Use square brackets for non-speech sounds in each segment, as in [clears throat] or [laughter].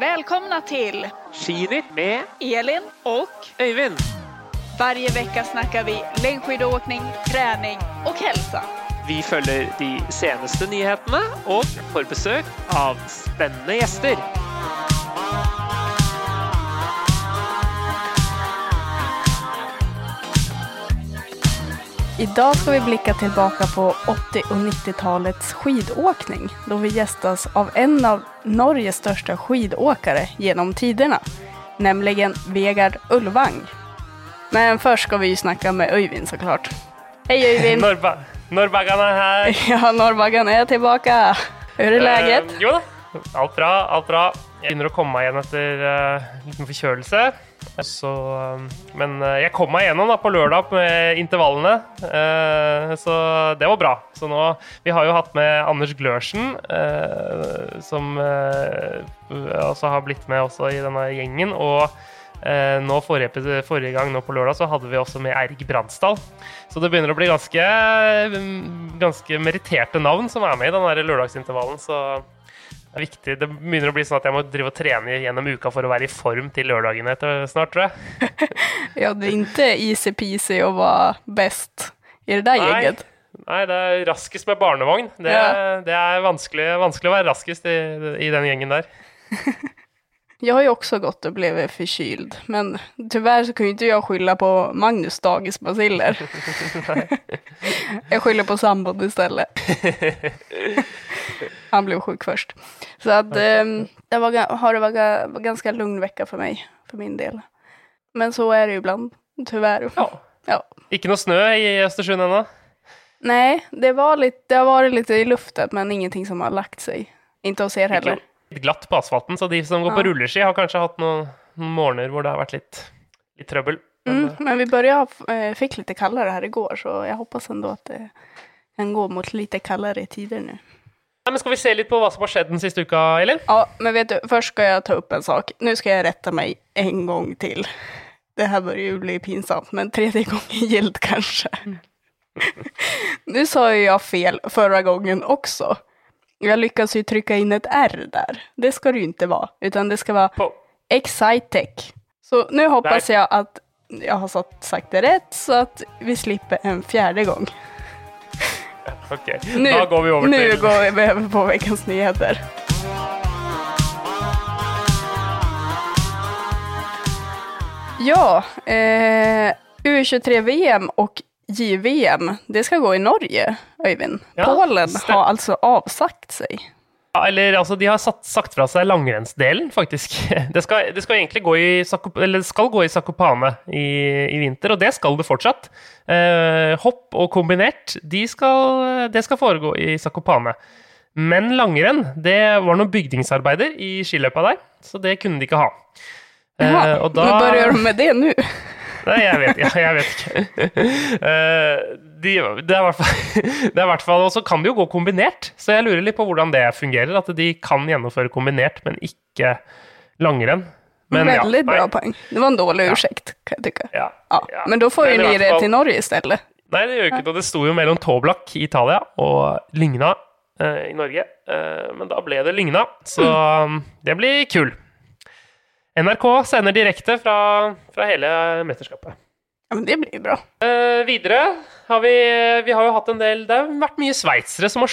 Välkomna till Skinytt med Elin och Øyvind. varje vecka snackar vi längdskidåkning, träning och hälsa. Vi følger de seneste nyhetene og får besøk av spennende gjester. Idag ska vi blicka tillbaka på 80 och 90-talets skidåkning då vi gästas av en av Norges största skidåkare genom tiderna, nämligen Vegard Ulvang. Men först ska vi ju snacka med Öyvind såklart. Hej Öyvind! [laughs] Norba Norrbaggan er her. [laughs] Ja, Norrbaggen är tillbaka! Hur är läget? Eh, jo allt bra, alt bra. Jeg begynner å komme meg igjen etter uh, liten forkjølelse. Så, uh, men uh, jeg kom meg igjennom da, på lørdag med intervallene, uh, så det var bra. Så nå, Vi har jo hatt med Anders Glørsen, som også har blitt med også i denne gjengen. og nå forrige, forrige gang nå på lørdag så hadde vi også med Eirik Bransdal. Så det begynner å bli ganske, mm, ganske meritterte navn som er med i den lørdagsintervallen. Så det er viktig. Det begynner å bli sånn at jeg må drive og trene gjennom uka for å være i form til lørdagene etter snart, tror jeg. [laughs] Ja, det er ikke easy peasy å være best i det der Nei. Nei, det er raskest med barnevogn. Det, Ja. det er vanskelig, vanskelig å være raskest i, i den gjengen der. [laughs] Jag har ju också gått och blivit förkyld, men tyvärr så kan ju inte jag skylla på Magnus dagisbaciller. [laughs] jag skyller på sambon istället. Han blev sjuk först. Så att um, det var, har det varit ga- var ganska lugn vecka för mig, för min del. Men så är det ju ibland, tyvärr. Ja. Ja. Ikke noe snø i Østersund ennå? Nej, det, var litt, det har varit lite i luften, men ingenting som har lagt sig. Inte hos er heller. Litt glatt på asfalten, så de som går på Ja. rulleski, har kanskje hatt noen, noen morgener hvor det har vært litt, litt trøbbel. Men, Mm, men vi började, fikk litt kaldere her i går, så jeg håper ändå at det kan gå mot litt kaldere tider nå. Nei, men Skal vi se litt på hva som har skjedd den siste uka, Elin? Ja, men vet du, først skal jeg ta opp en sak. Nå skal jeg rette meg en gang til. Det her bør jo bli pinsamt, men tredje gangen gjelder kanskje. Mm. [laughs] nå sa jo jeg fel forrige gangen också. Jag lyckas ju trycka in ett R där. Det ska det ju inte vara, utan det ska vara På, Excitec. Så nu hoppas jag att jag har sagt, sagt det rätt så att vi slipper en fjärde gång. [laughs] ok, Nu, Da går vi over nu til går vi över på veckans nyheter. Ja, eh, U23-VM och JVM, det skal gå i Norge, Øyvind. Ja, Polen har altså avsagt seg. Ja, Eller altså, de har satt, sagt fra seg langrennsdelen, faktisk. [laughs] Det skal, det skal egentlig gå i, eller skal gå i Sakopane i, i vinter, og det skal det fortsatt. Eh, hopp og kombinert, de skal, det skal foregå i Sakopane. Men langrenn, det var noen bygningsarbeider i skiløypa der, så det kunne de ikke ha. Eh, ja, da- nu börjar de med det nu. Nei, jeg vet, jeg, jeg vet ikke. Eh, de, det er i hvert fall, [laughs] det Og så kan det jo gå kombinert, så jeg lurer litt på hvordan det fungerer. At de kan gjennomføre kombinert, men ikke langrenn. Men ja, bra poeng. Det var en dårlig ursäkt, kan jeg tycka. Ja, Ja, ja. men da får ju Men i ni det til Norge i stedet. Nei, det gjør ikke noe. Det sto jo mellom Toblak i Italia og Lygna eh, i Norge. Eh, men da ble det Lygna, så mm. [clears throat] det blir kul. NRK sender direkte fra, fra hele mesterskapet. Ja, men det blir bra. Eh, videre har vi, vi har jo hatt en del Det har vært mye sveitsere som har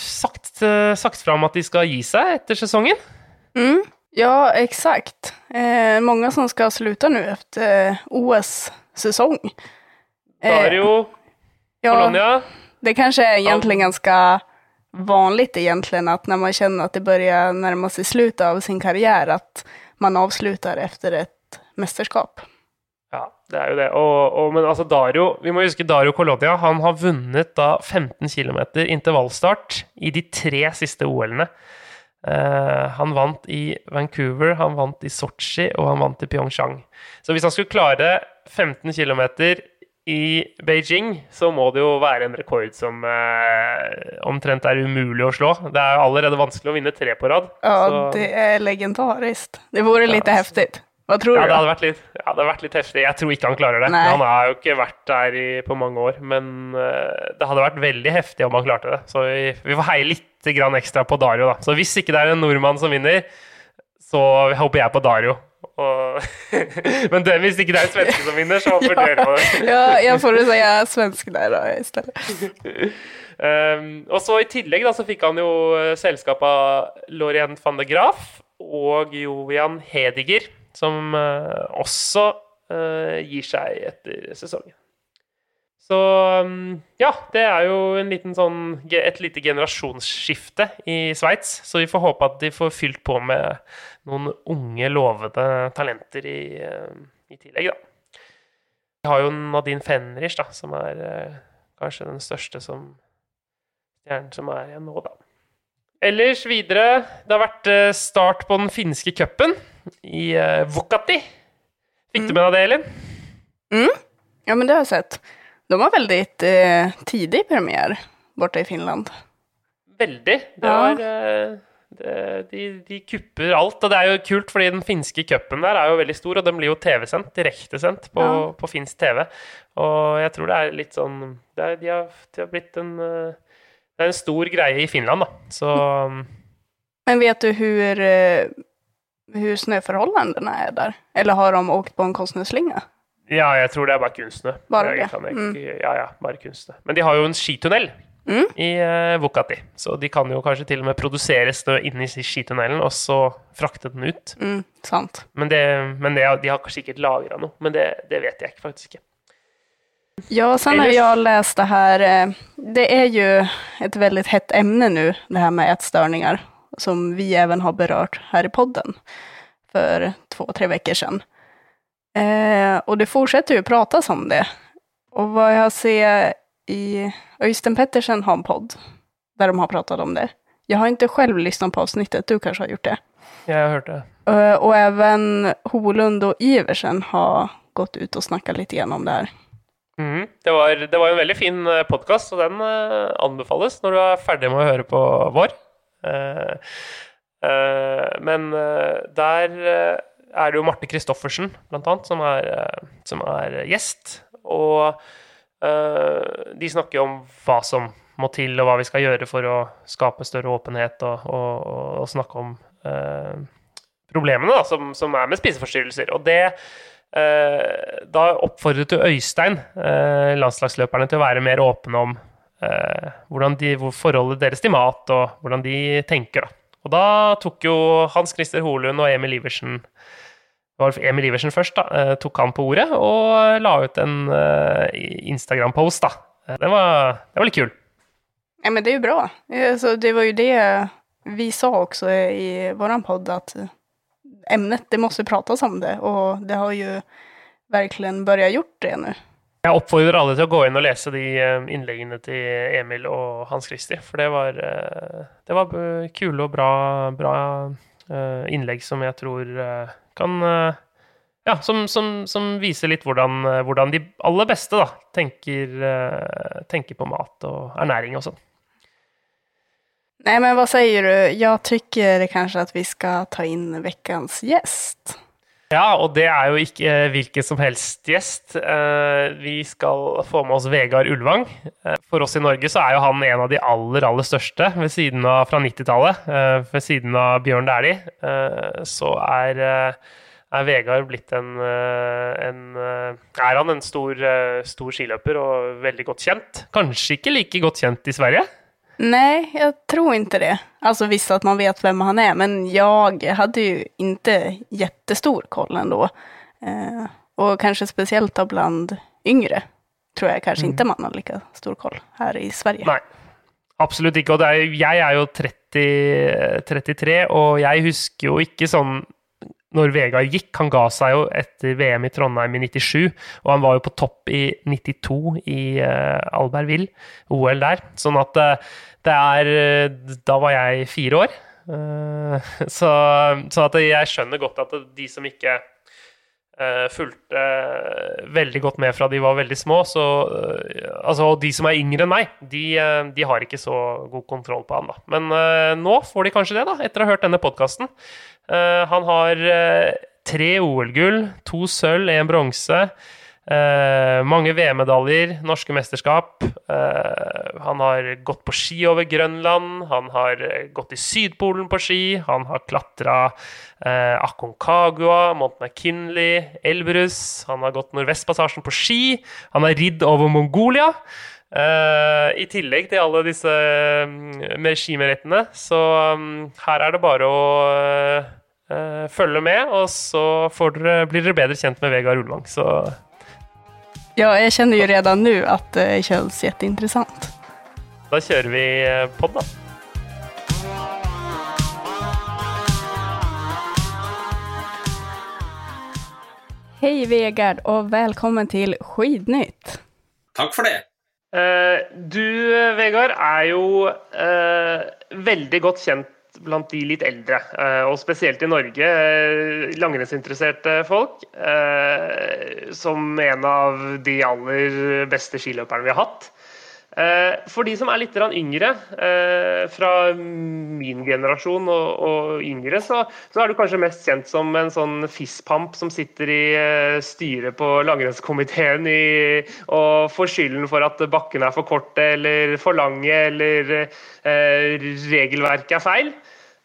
sagt, eh, sagt fram at de skal gi seg etter sesongen. Mm. Ja, exakt. Eh, mange som skal sluta nå efter eh, OS-säsong. Dario, ja, Polonia det kanskje er egentlig ganske vanligt egentlig, at når man kjenner at det begynner å nærme seg slutet av sin karriere, att man avslutter efter et mesterskap. Ja, det er jo det. Og, og, men altså Dario Vi må huske Dario Colonia. Han har vunnet da 15 km intervallstart i de tre siste OL-ene. Uh, han vant i Vancouver, han vant i Sotsji og han vant i Pyeongchang. Så hvis han skulle klare 15 km i Beijing, så må det jo være en rekord som eh, omtrent er umulig å slå. Det er allerede vanskelig å vinne tre på rad. Ja, så- det er legendarisk. Det vore ja. heftig. Hva tror Ja, du? det hadde vært litt, ja, det hadde vært litt heftig. Jeg tror ikke han klarer det. Nei. Han har jo ikke vært der i, på mange år, men eh, det hadde vært veldig heftig om han klarte det. Så vi, vi får heie litt grann ekstra på Dario, da. Så hvis ikke det er en nordmann som vinner, så håper jeg på Dario. Og, [laughs] men det, hvis ikke det er en svenske som vinner, så på [laughs] det. Ja, jeg får säga er svensk da, i stedet. Um, [laughs] og så I tillegg da, så fikk han jo eh, selskap av Lorient van de Graaf og Jovian Hediger, som uh, også uh, gir seg etter sesongen. Så um, ja, det er jo en liten sånn, et lite generasjonsskifte i Sveits. Så vi får håpe at de får fylt på med noen unge, lovende talenter i, eh, i tillegg, da. Vi har jo Nadine Fenrich, da, som er eh, kanskje den største som stjernen som er igjen nå, da. Ellers videre Det har vært eh, start på den finske cupen i Vukati. Fikk du med deg det, Elin? Ja, men det har jeg sett. De har veldig eh, tidig premiere borte i Finland. Veldig. Det Ja. var eh, det, de, de kupper alt. Og det er jo kult, fordi den finske cupen der er jo veldig stor, og den blir jo TV-sendt, direktesendt på, Ja. på finsk TV. Og jeg tror det er litt sånn det er, de, har, de har blitt en eh, Det er en stor greie i Finland, da. Så Men vet du hvor, hvor snøforholdene er der? Eller har de åkt på en kostnadsslinge? Ja, jeg tror det er bare kunstsnø. Bare det? Mm. Ja, ja, bare kunstsnø. Men de har jo en skitunnel Mm. i uh, Vuokatti, så de kan jo kanskje til og med produsere snø inni skitunnelen, og så frakte den ut. Mm, sant. Men, det, men det, de har kanskje sikkert lagra noe, men det, det vet jeg ikke, faktisk ikke. Ja, sen har jeg lest det här, eh, det er jo et veldig hett emne nu, det her med ätstörningar, som vi even har berørt her i podden for två, tre uker siden. Eh, og det fortsetter jo å prates om det. Og hva jeg ser i Öystein Pettersen har en podd där de har pratat om det. Jag har inte själv lyssnat på avsnittet, du kanske har gjort det. Jeg har hørt det. Og och även Holund och Iversen har gått ut och snackat lite grann om det här. Mm. det, var, det var en veldig fin podkast, og den eh, anbefales når du er ferdig med å høre på vår. Eh, eh, men eh, der eh, er det jo Marte Christoffersen, blant annet, som er, eh, som er gjest. Og eh, de snakker om hva som må til, og hva vi skal gjøre for å skape større åpenhet, og, og, og, snakke om eh, problemene da, som, som er med spiseforstyrrelser. Og det eh, Da oppfordret du Øystein, eh, landslagsløperne, til å være mer åpne om eh, de, forholdet deres til mat, og hvordan de tenker. Da. Og da tok jo Hans Christer Holund og Emil Iversen det var Emil Iversen først, da, eh, tok han på ordet og la ut en eh, Instagram-post. da. Det Den var, den var litt kul. Ja, men det er jo bra. Så det var jo det vi sa også i våran podd, at emnet, det måtte prates om det. Og det har jo virkelig börjat gjort det nå. Jeg oppfordrer alle til å gå inn og lese de eh, innleggene til Emil og Hans Christer, for det var, eh, det var eh, kule og bra, bra eh, innlegg som jeg tror eh, kan eh, Ja, som, som, som viser litt hvordan, eh, hvordan de aller beste da, tenker, eh, tenker på mat og ernæring og sånn. Nei, men hva sier du? Jeg syns kanskje at vi skal ta inn ukens gäst. Ja, og det er jo ikke eh, hvilken som helst gjest. Eh, Vi skal få med oss Vegard Ulvang. Eh, For oss i Norge så er jo han en av de aller, aller største ved siden av fra 90-tallet. eh, Ved siden av Bjørn Dæhlie. eh, Så er, eh, er Vegard blitt en, en Er han en stor, stor skiløper og veldig godt kjent? Kanskje ikke like godt kjent i Sverige? Nej, jag tror inte det. Alltså visst att man vet vem han är, men jag hade ju inte jättestor koll ändå. Eh, och kanske speciellt då bland yngre tror jag kanske inte man har lika stor koll här i Sverige. Nei, absolutt ikke. Og det er, jeg er jo 30, 33, og jeg husker jo ikke sånn når Vegard gikk. Han ga seg jo etter VM i Trondheim i 97, og han var jo på topp i 92 i uh, Albertville, OL der. Sånn at uh, det er uh, Da var jeg fire år. Eh, [laughs] så så at jeg skjønner godt at de som ikke fulgte eh, veldig godt med fra de var veldig små. Så, eh, altså, og de som er yngre enn meg, de, eh, de har ikke så god kontroll på han. da. Men eh, nå får de kanskje det, da, etter å ha hørt denne podkasten. Han har eh, tre OL-gull, to sølv, én bronse. Eh, mange VM-medaljer, norske mesterskap. Eh, han har gått på ski over Grønland, han har gått i Sydpolen på ski, han har klatra eh, Aconcagua, Mont McKinley, Elbrus, han har gått Nordvestpassasjen på ski, han har ridd over Mongolia. Uh, I tillegg til alle disse um, skimerettene. Så um, her er det bare å uh, følge med, og så dere, blir dere bedre kjent med Vegard Ulvang. Så Ja, jeg kjenner jo redan nå at det kjennes kjempeinteressant. Da kjører vi pod, da. Hei, Vegard, og velkommen til Skidnytt. Takk for det. Eh, du, Vegard, er jo eh, veldig godt kjent blant de litt eldre, eh, og spesielt i Norge, langrennsinteresserte folk, som en av de aller beste skiløperne vi har hatt. Eh, for de som er litt yngre, eh, fra min generasjon og, yngre, så, er du kanskje mest kjent som en sånn fisspamp som sitter i eh, styret på langrennskomiteen og får skylden for at bakkene er for korte eller for lange eller regelverket er feil.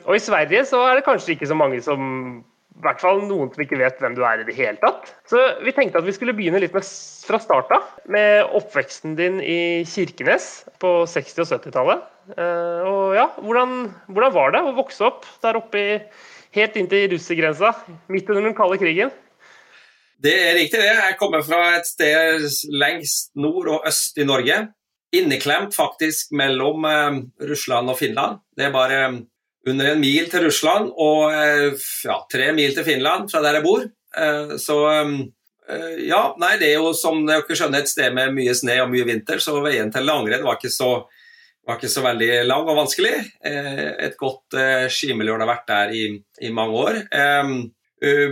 Og i Sverige så er det kanskje ikke så mange som i hvert fall noen som ikke vet hvem du er i det hele tatt. Så vi tenkte at vi skulle begynne litt med, fra start av, med oppveksten din i Kirkenes på 60- og 70-tallet. Uh, og ja, hvordan, hvordan, var det å vokse opp der oppe i, helt inntil russergrensa, midt under den kalde krigen? Det er riktig, det. Jeg kommer fra et sted lengst nord og øst i Norge. Inneklemt faktisk mellom uh, Russland og Finland. Det er bare under en mil til Russland og eh, ja, tre mil til Finland fra der jeg bor. Eh, så eh, ja, nei, det er jo som dere skjønner et sted med mye snø og mye vinter, så veien til langrenn var ikke så, var ikke så veldig lang og vanskelig. Et godt skimiljø har vært der i, i mange år.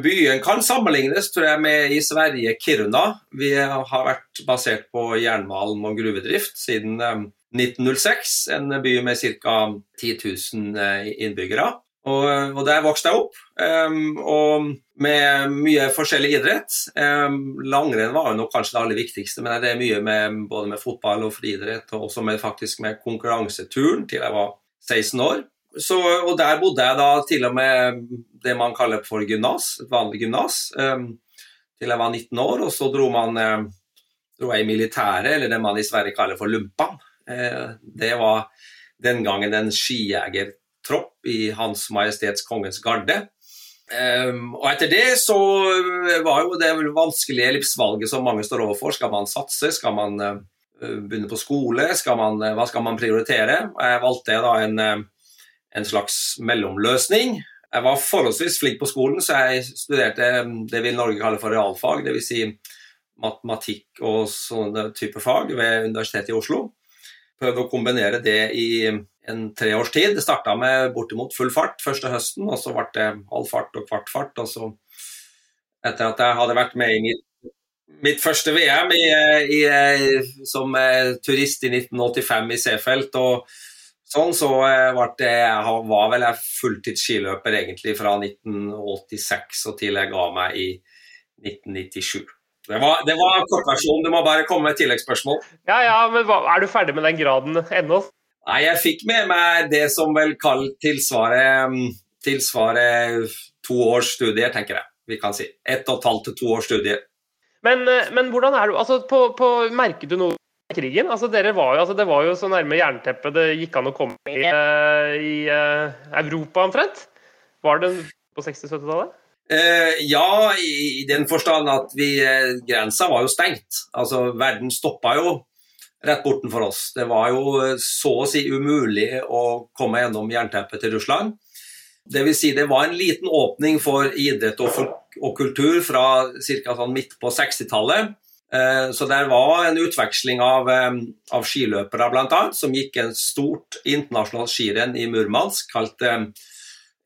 Byen kan sammenlignes tror jeg, med i Sverige Kiruna. Vi har vært basert på jernmalm og gruvedrift siden 1906, en by med ca. 10 000 innbyggere. Og, og, der vokste jeg opp, um, og med mye forskjellig idrett. Um, langrenn var jo nok kanskje det aller viktigste, men det er mye med, både med fotball og friidrett, og også med, faktisk med konkurranseturen til jeg var 16 år. Så, og der bodde jeg da til og med det man kaller for gymnas, et vanlig gymnas, um, til jeg var 19 år. Og så dro, man, dro jeg i militæret, eller det man i Sverige kaller for lumpan. Eh, det var den gangen en skijegertropp i Hans Majestets Kongens Garde. Um, og etter det så var jo det vanskelige livsvalget som mange står overfor. Skal man satse? Skal man uh, begynne på skole? Skal man, hva skal man prioritere? Jeg valgte da en, en, slags mellomløsning. Jeg var forholdsvis flink på skolen, så jeg studerte det vi i Norge kaller for realfag. Dvs. Si matematikk og sånne typer fag ved Universitetet i Oslo prøvde å kombinere det i en treårs tid. Det starta med bortimot full fart første høsten, og så ble det halv fart og kvart fart. Og så, etter at jeg hadde vært med i mitt, mitt første VM i, i, som turist i 1985 i Seefeld, og sånn, så ble det, var vel jeg fulltids egentlig fra 1986 og til jeg ga meg i 1997. Det var, det var kortversjonen. Du må bare komme med et tilleggsspørsmål. Ja, ja, men Er du ferdig med den graden ennå? Nei, jeg fikk med meg det som vel kalt tilsvarer, tilsvaret to års studier, tenker jeg. Vi kan si. Ett og et halvt til to års studier. Men, eh, men, hvordan er du altså, på, på, Merket du noe i krigen? Altså, var jo, altså, det var jo så nærme jernteppet det gikk an å komme i, uh, i uh, Europa omtrent. Var det på 60-70-tallet? Uh, ja, i, i, den forstand at vi, uh, grensa var jo stengt. Altså, verden stoppa jo rett bortenfor oss. Det var jo uh, så å si umulig å komme gjennom jernteppet til Russland. Det vil si, det var en liten åpning for idrett og, for, og kultur fra ca. Sånn midt på 60-tallet. Så der var en utveksling av, av skiløpere, bl.a., som gikk en stort internasjonalt skirenn i Murmansk kalt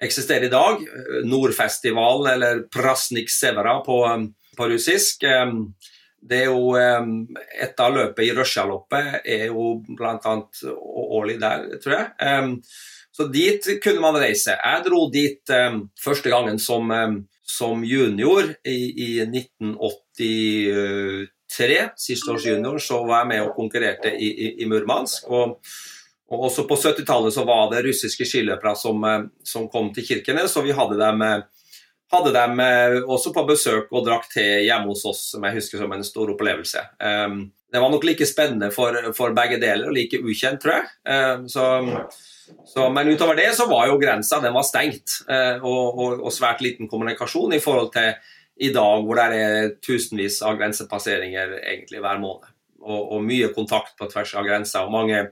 eksisterer i dag. Nordfestival, eller Prasnik Severa på, på russisk. Det er jo Et av løpet i Røsjaloppet er jo bl.a. årlig der, tror jeg. Så dit kunne man reise. Jeg dro dit første gangen som, som junior i, i 1983. siste års junior, så var jeg med og konkurrerte i, i, i Murmansk. Og, og, også på 70-tallet så var det russiske skiløpere som, eh, som, kom til Kirkenes, og vi hadde dem, eh, hadde dem også på besøk og drakk te hjemme hos oss, som jeg husker som en stor opplevelse. Um, det var nok like spennende for, for, begge deler og like ukjent, tror jeg. Um, så så, men utover det så var jo grensa den var stengt, eh, og, og, og, svært liten kommunikasjon i forhold til i dag, hvor det er tusenvis av grensepasseringer egentlig hver måned. Og, og mye kontakt på tvers av grensa. Og mange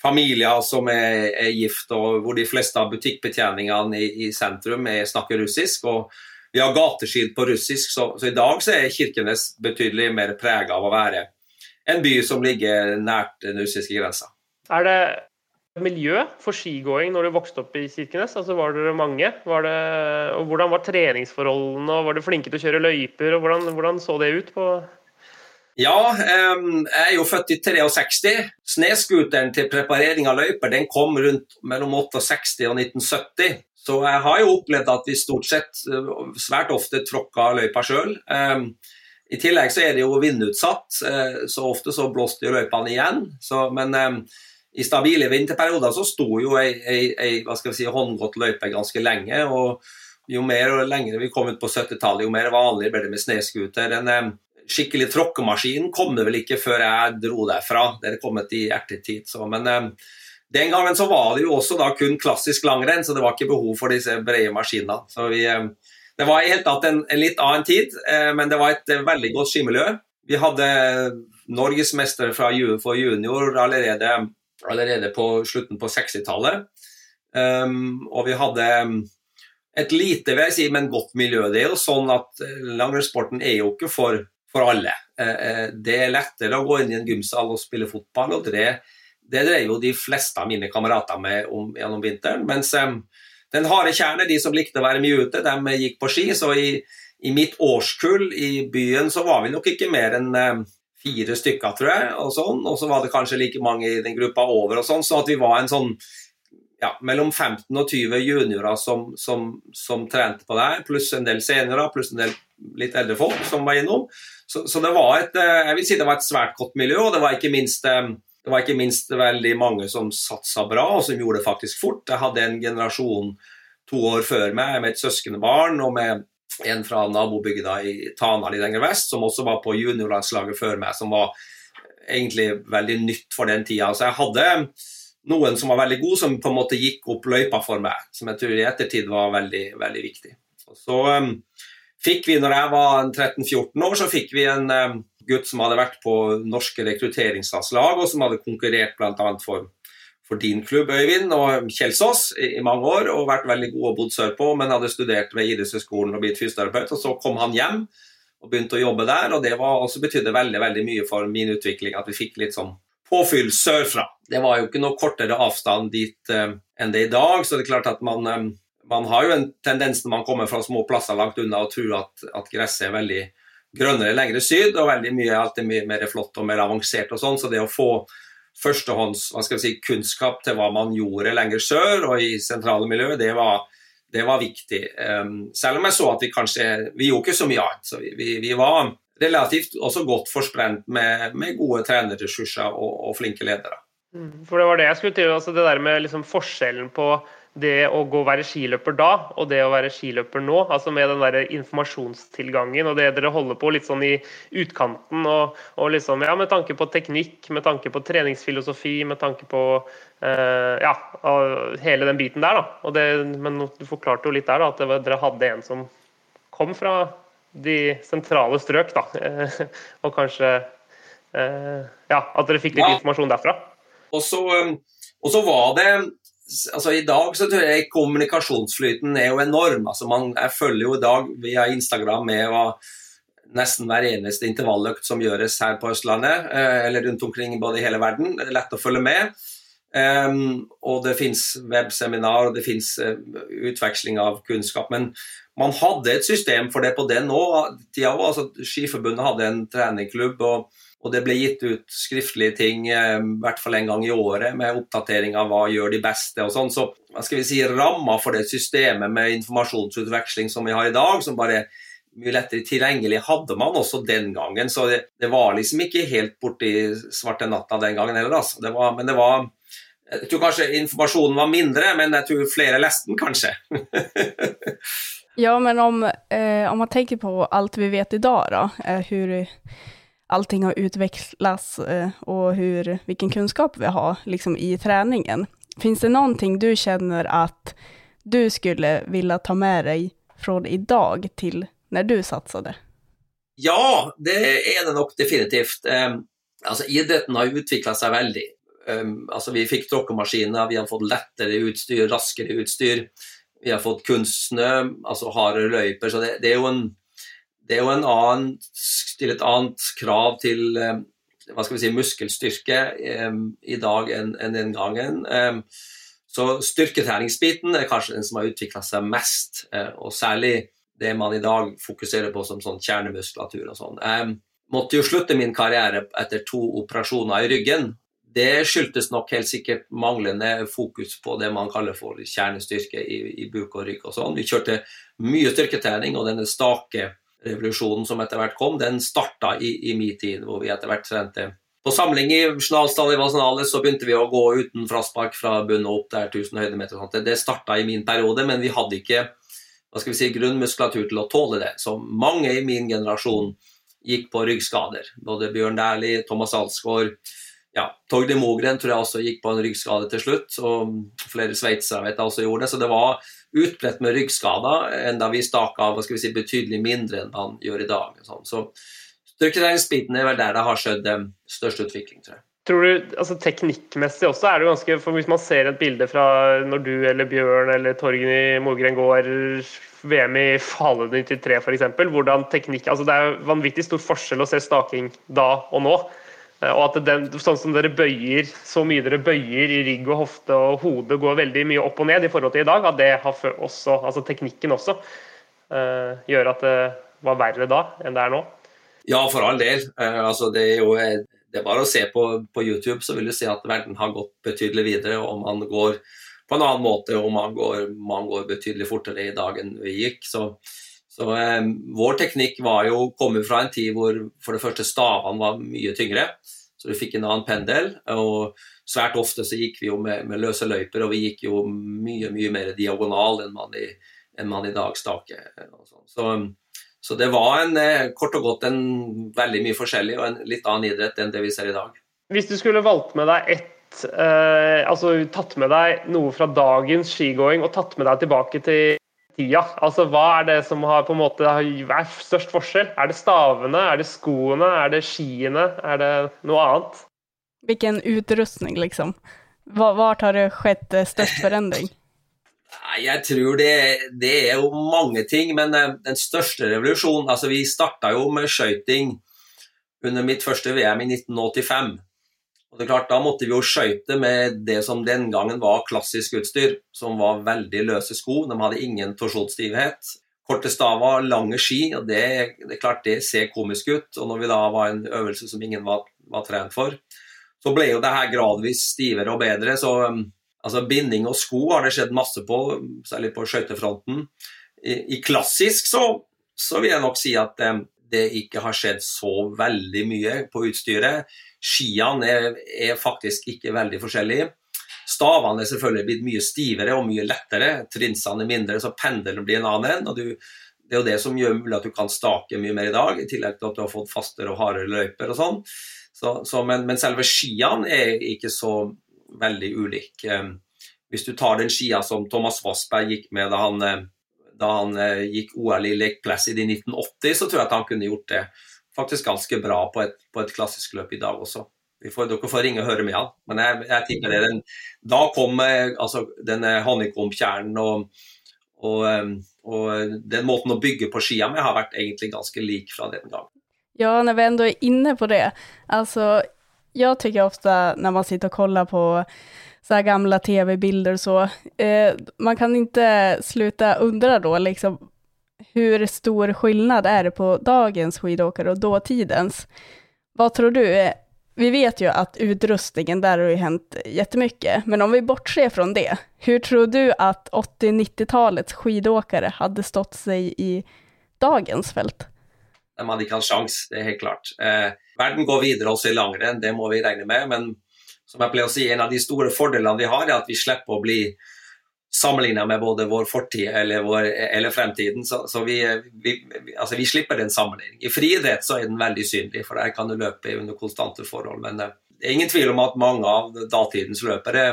familier som er, er, gift, og hvor de fleste av butikkbetjeningene i, i sentrum er, snakker russisk. og vi har gateskilt på russisk, så, så, i dag så er Kirkenes betydelig mer prega av å være en by som ligger nært den russiske grensa. Er det miljø for skigåing når du vokste opp i Kirkenes? Altså, var dere mange? Var det, og hvordan var treningsforholdene? og Var dere flinke til å kjøre løyper? og Hvordan, hvordan så det ut? på ja, jeg er jo født i 63. Snøscooteren til preparering av løyper den kom rundt mellom 68 og 1970. Så jeg har jo opplevd at vi stort sett eh, svært ofte tråkka løypa sjøl. I tillegg så er det jo vindutsatt, uh, så ofte så blåste jo løypene igjen. Så, men i stabile vinterperioder så sto jo ei, ei, ei hva skal vi si, håndgått løype ganske lenge. og Jo mer og lengre vi kom ut på 70-tallet, jo mer vanlig ble det med snøscooter. Eh, skikkelig tråkkemaskin kommer vel ikke før jeg dro derfra. Det er kommet i ettertid. Så, men eh, den gangen så var det jo også da kun klassisk langrenn, så det var ikke behov for disse brede maskinene. Så vi, eh, det var i hele tatt en, en, litt annen tid, men det var et veldig godt skimiljø. Vi hadde norgesmester for junior allerede allerede på slutten på 60-tallet. Um, ehm, og vi hadde et lite, vil jeg si, men godt miljø. Det jo sånn at eh, langrennssporten er jo ikke for, for alle. Uh, det er lettere å gå inn i en gymsal og spille fotball, og det, det dreier jo de fleste av mine kamerater med om gjennom vinteren. Mens um, den harde kjerne, de som likte å være mye ute, de gikk på ski. Så i, i mitt årskull i byen så var vi nok ikke mer enn fire stykker, tror jeg. Og sånn, og så var det kanskje like mange i den gruppa over, og sånn, så at vi var en sånn ja, mellom 15 og 20 juniorer som, som, som trente på det pluss en del seniorer, pluss en del litt eldre folk som var innom. Så, så, det var et eh, jeg vil si det var et svært godt miljø, og det var ikke minst eh, det var ikke minst veldig mange som satsa bra, og som gjorde det faktisk fort. Jeg hadde en generasjon to år før meg med et søskenbarn og med en fra nabobygda i Tana i lenger vest, som også var på juniorlandslaget før meg, som var egentlig veldig nytt for den tida. Så jeg hadde noen som var veldig god, som på en måte gikk opp løypa for meg, som jeg tror i ettertid var veldig, veldig viktig. Og så um, fikk vi, når jeg var 13-14 år, så fikk vi en um, gutt som hadde vært på norske rekrutteringslandslag, og som hadde konkurrert bl.a. for for din klubb, Øyvind, og Kjelsås i, mange år, og vært veldig god og bodd sørpå, men hadde studert ved idrettshøyskolen og blitt fysioterapeut. og Så kom han hjem og begynte å jobbe der, og det var også betydde veldig veldig mye for min utvikling at vi fikk litt sånn påfyll sørfra. Det var jo ikke noe kortere avstand dit eh, enn det er i dag, så det er klart at man, eh, man har jo en tendens når man kommer fra små plasser langt unna og tror at, at gresset er veldig grønnere lenger syd, og veldig mye, er alltid mye mer flott og mer avansert og sånn, så det å få førstehånds hva skal si, kunnskap til hva man gjorde lenger sør og i sentrale miljøer, det var, det var viktig. Um, selv om jeg så at vi kanskje Vi gjorde ikke så mye annet. vi, vi, vi var relativt også godt forsprent med, med gode trenerressurser og, og, flinke ledere. Mm, for det var det jeg skulle til, altså det der med liksom forskjellen på det å gå og være skiløper da, og det å være skiløper nå. altså Med den der informasjonstilgangen og det dere holder på litt sånn i utkanten. og, og liksom, ja, Med tanke på teknikk, med tanke på treningsfilosofi, med tanke på eh, ja, hele den biten der. da, det, Men du forklarte jo litt der da, at dere hadde en som kom fra de sentrale strøk, da, og kanskje uh, Ja, at dere fikk litt ja. informasjon derfra. Og så, og så var det altså I dag så tror jeg kommunikasjonsflyten er jo enorm. altså man, Jeg følger jo i dag via Instagram med nesten hver eneste intervalløkt som gjøres her på Østlandet, eh, eller rundt omkring både i hele verden. Det er lett å følge med. Um, og det fins webseminar og det fins utveksling av kunnskap. Men man hadde et system for det på den tida òg. Altså, Skiforbundet hadde en treningsklubb. og og det ble gitt ut skriftlige ting eh, hvert fall en gang i året med oppdatering av hva gjør de beste og sånn. Så hva skal vi si, ramma for det systemet med informasjonsutveksling som vi har i dag, som bare mye lettere tilgjengelig hadde man også den gangen. Så det, det var liksom ikke helt borti svarte natta den gangen heller. Altså. Det var, men det var Jeg tror kanskje informasjonen var mindre, men jeg tror flere leste den kanskje. [laughs] ja, men om, eh, om man tenker på alt vi vet idag då, eh, hur allting har utvecklats eh, och hur, vilken kunskap vi har liksom, i träningen. Finns det någonting du känner att du skulle vilja ta med dig från idag till när du satsade? Ja, det er det nok definitivt. Um, altså, idretten har utvikla seg veldig. Um, altså, vi fikk tråkkemaskiner, vi har fått lettere utstyr, raskere utstyr. Vi har fått kunstsnø, altså hardere løyper. Så det, det, er jo en det er jo en annen, til et annet krav til um, hva skal vi si, muskelstyrke i dag enn, en den gangen. så styrketreningsbiten er kanskje den som har utvikla seg mest, eh, og særlig det man i dag fokuserer på som sånn kjernemuskulatur og sånn. Jeg måtte jo slutte min karriere etter to operasjoner i ryggen. Det skyldtes nok helt sikkert manglende fokus på det man kaller for kjernestyrke i, i buk og rygg og sånn. Vi kjørte mye styrketrening, og denne stake revolusjonen som etter hvert kom, den starta i, i min tid, hvor vi etter hvert trente på samling i Snalsdal i Vasenales så begynte vi å gå uten fraspark fra bunnen og opp der 1000 høydemeter. Det starta i min periode, men vi hadde ikke hva skal vi si, grunnmuskulatur til å tåle det. Så mange i min generasjon gikk på ryggskader. Både Bjørn Dæhlie, Thomas Alsgaard, ja, Togde Mogren tror jeg også gikk på en ryggskade til slutt. Og flere sveitsere vet jeg også gjorde det. Så det var utbredt med ryggskader, enda vi staka hva skal vi si, betydelig mindre enn man gjør i dag. Sånn. Så styrketreningsbiten er vel der det har skjedd den største utvikling, tror jeg. Tror du, altså Teknikkmessig også er det ganske for Hvis man ser et bilde fra når du eller Bjørn eller Torgny Mogren går VM i Fale 93 f.eks., hvordan teknikk altså Det er vanvittig stor forskjell å se staking da og nå. Eh, og at den, sånn som dere bøyer, så mye dere bøyer i rygg og hofte og hode går veldig mye opp og ned i forhold til i dag, at det har også, altså teknikken også uh, gjør at det var verre da enn det er nå? Ja, for all del. Uh, altså, det er jo det er bare å se på, på, YouTube, så vil du se at verden har gått betydelig videre. Og man går på en annen måte, og man går, man går betydelig fortere i dag enn vi gikk. Så, så eh, vår teknikk var jo kommet fra en tid hvor for det første stavene var mye tyngre. Så du fikk en annen pendel. Og svært ofte så gikk vi jo med, med løse løyper, og vi gikk jo mye, mye mer diagonal enn man i, enn man i dag staker. Så, så det var en, eh, kort og godt en veldig mye forskjellig og en litt annen idrett enn det vi ser i dag. Hvis du skulle valgt med deg ett eh, Altså tatt med deg noe fra dagens skigåing og tatt med deg tilbake til tida, altså hva er det som har på en måte er størst forskjell? Er det stavene, er det skoene, er det skiene, er det noe annet? Hvilken utrustning, liksom? Hvor har det skjedd størst forandring? Jeg tror det, det, er jo mange ting, men eh, den største revolusjonen altså Vi starta jo med skøyting under mitt første VM i 1985. Og det er klart, Da måtte vi jo skøyte med det som den gangen var klassisk utstyr, som var veldig løse sko. De hadde ingen torsjonsstivhet. Korte staver, lange ski. og det, det, er klart det ser komisk ut. Og når vi da var en øvelse som ingen var, var trent for, så ble jo det her gradvis stivere og bedre. så Altså Binding og sko har det skjedd masse på, særlig på skøytefronten. I, I, klassisk så, så, vil jeg nok si at eh, det ikke har skjedd så veldig mye på utstyret. Skiene er, er faktisk ikke veldig forskjellige. Stavene er selvfølgelig blitt mye stivere og mye lettere. Trinsene er mindre, så pendelen blir en annen. og du, Det er jo det som gjør mulig at du kan stake mye mer i dag, i tillegg til at du har fått fastere og hardere løyper og sånn. Så, så, men, men selve skiene er ikke så veldig ulik. Eh, hvis du tar den skia som Thomas Wassberg gikk med da han, eh, da han eh, gikk OL i Lake Placid i 1980, så tror jeg at han kunne gjort det faktisk ganske bra på et, på et klassisk løp i dag også. Får, dere får ringe og høre med han. Men jeg, jeg tipper det den, Da kom altså, denne honeycomb-kjernen og, og, og, den måten å bygge på skia med har vært egentlig ganske lik fra den gang. Ja, når vi ändå er inne på det. Altså, jag tycker ofta när man sitter och kollar på så här gamla tv-bilder så, eh, man kan inte sluta undra då liksom hur stor skillnad är det på dagens skidåkare och dåtidens? Vad tror du? Vi vet ju att utrustningen, där har ju hänt jättemycket, men om vi bortser från det, hur tror du att 80-90-talets skidåkare hade stått sig i dagens felt? De hadde ikke hatt sjans, det er helt klart. Eh, verden går videre også i langrenn, det må vi regne med. Men som jeg pleier å si, en av de store fordelene vi har, er at vi slipper å bli sammenligna med både vår fortid eller, vår, eller fremtiden. Så, så vi, vi, altså vi, slipper den sammenligningen. I friidrett så er den veldig synlig, for der kan du løpe under konstante forhold. Men eh, det er ingen tvil om at mange av datidens løpere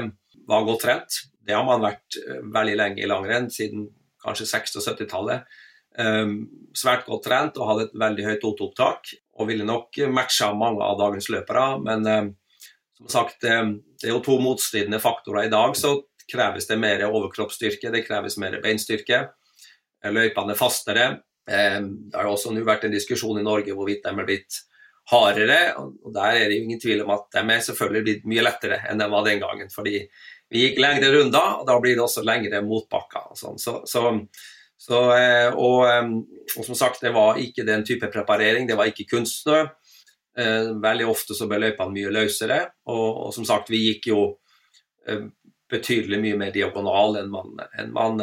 var godt trent. Det har man vært eh, veldig lenge i langrenn, siden kanskje 60- og 70-tallet. Um, svært godt trent og hadde et veldig høyt otopptak, og ville nok matcha mange av dagens løpere. Men um, som sagt, det er jo to motstridende faktorer i dag. så kreves det mer overkroppsstyrke, det kreves mer beinstyrke. Løypene er fastere. Eh, det har også nå vært en diskusjon i Norge hvorvidt de er blitt hardere. og Der er det ingen tvil om at de er selvfølgelig blitt mye lettere enn de var den gangen. fordi vi gikk lengre runder, og da blir det også lengre motbakker. Og, sånn. så, så, så, eh, og, eh, og, som sagt, det var ikke den type preparering, det var ikke kunstsnø. Veldig ofte så ble løypene mye løsere, og, og som sagt, vi gikk jo betydelig mye mer diagonal enn man, enn man,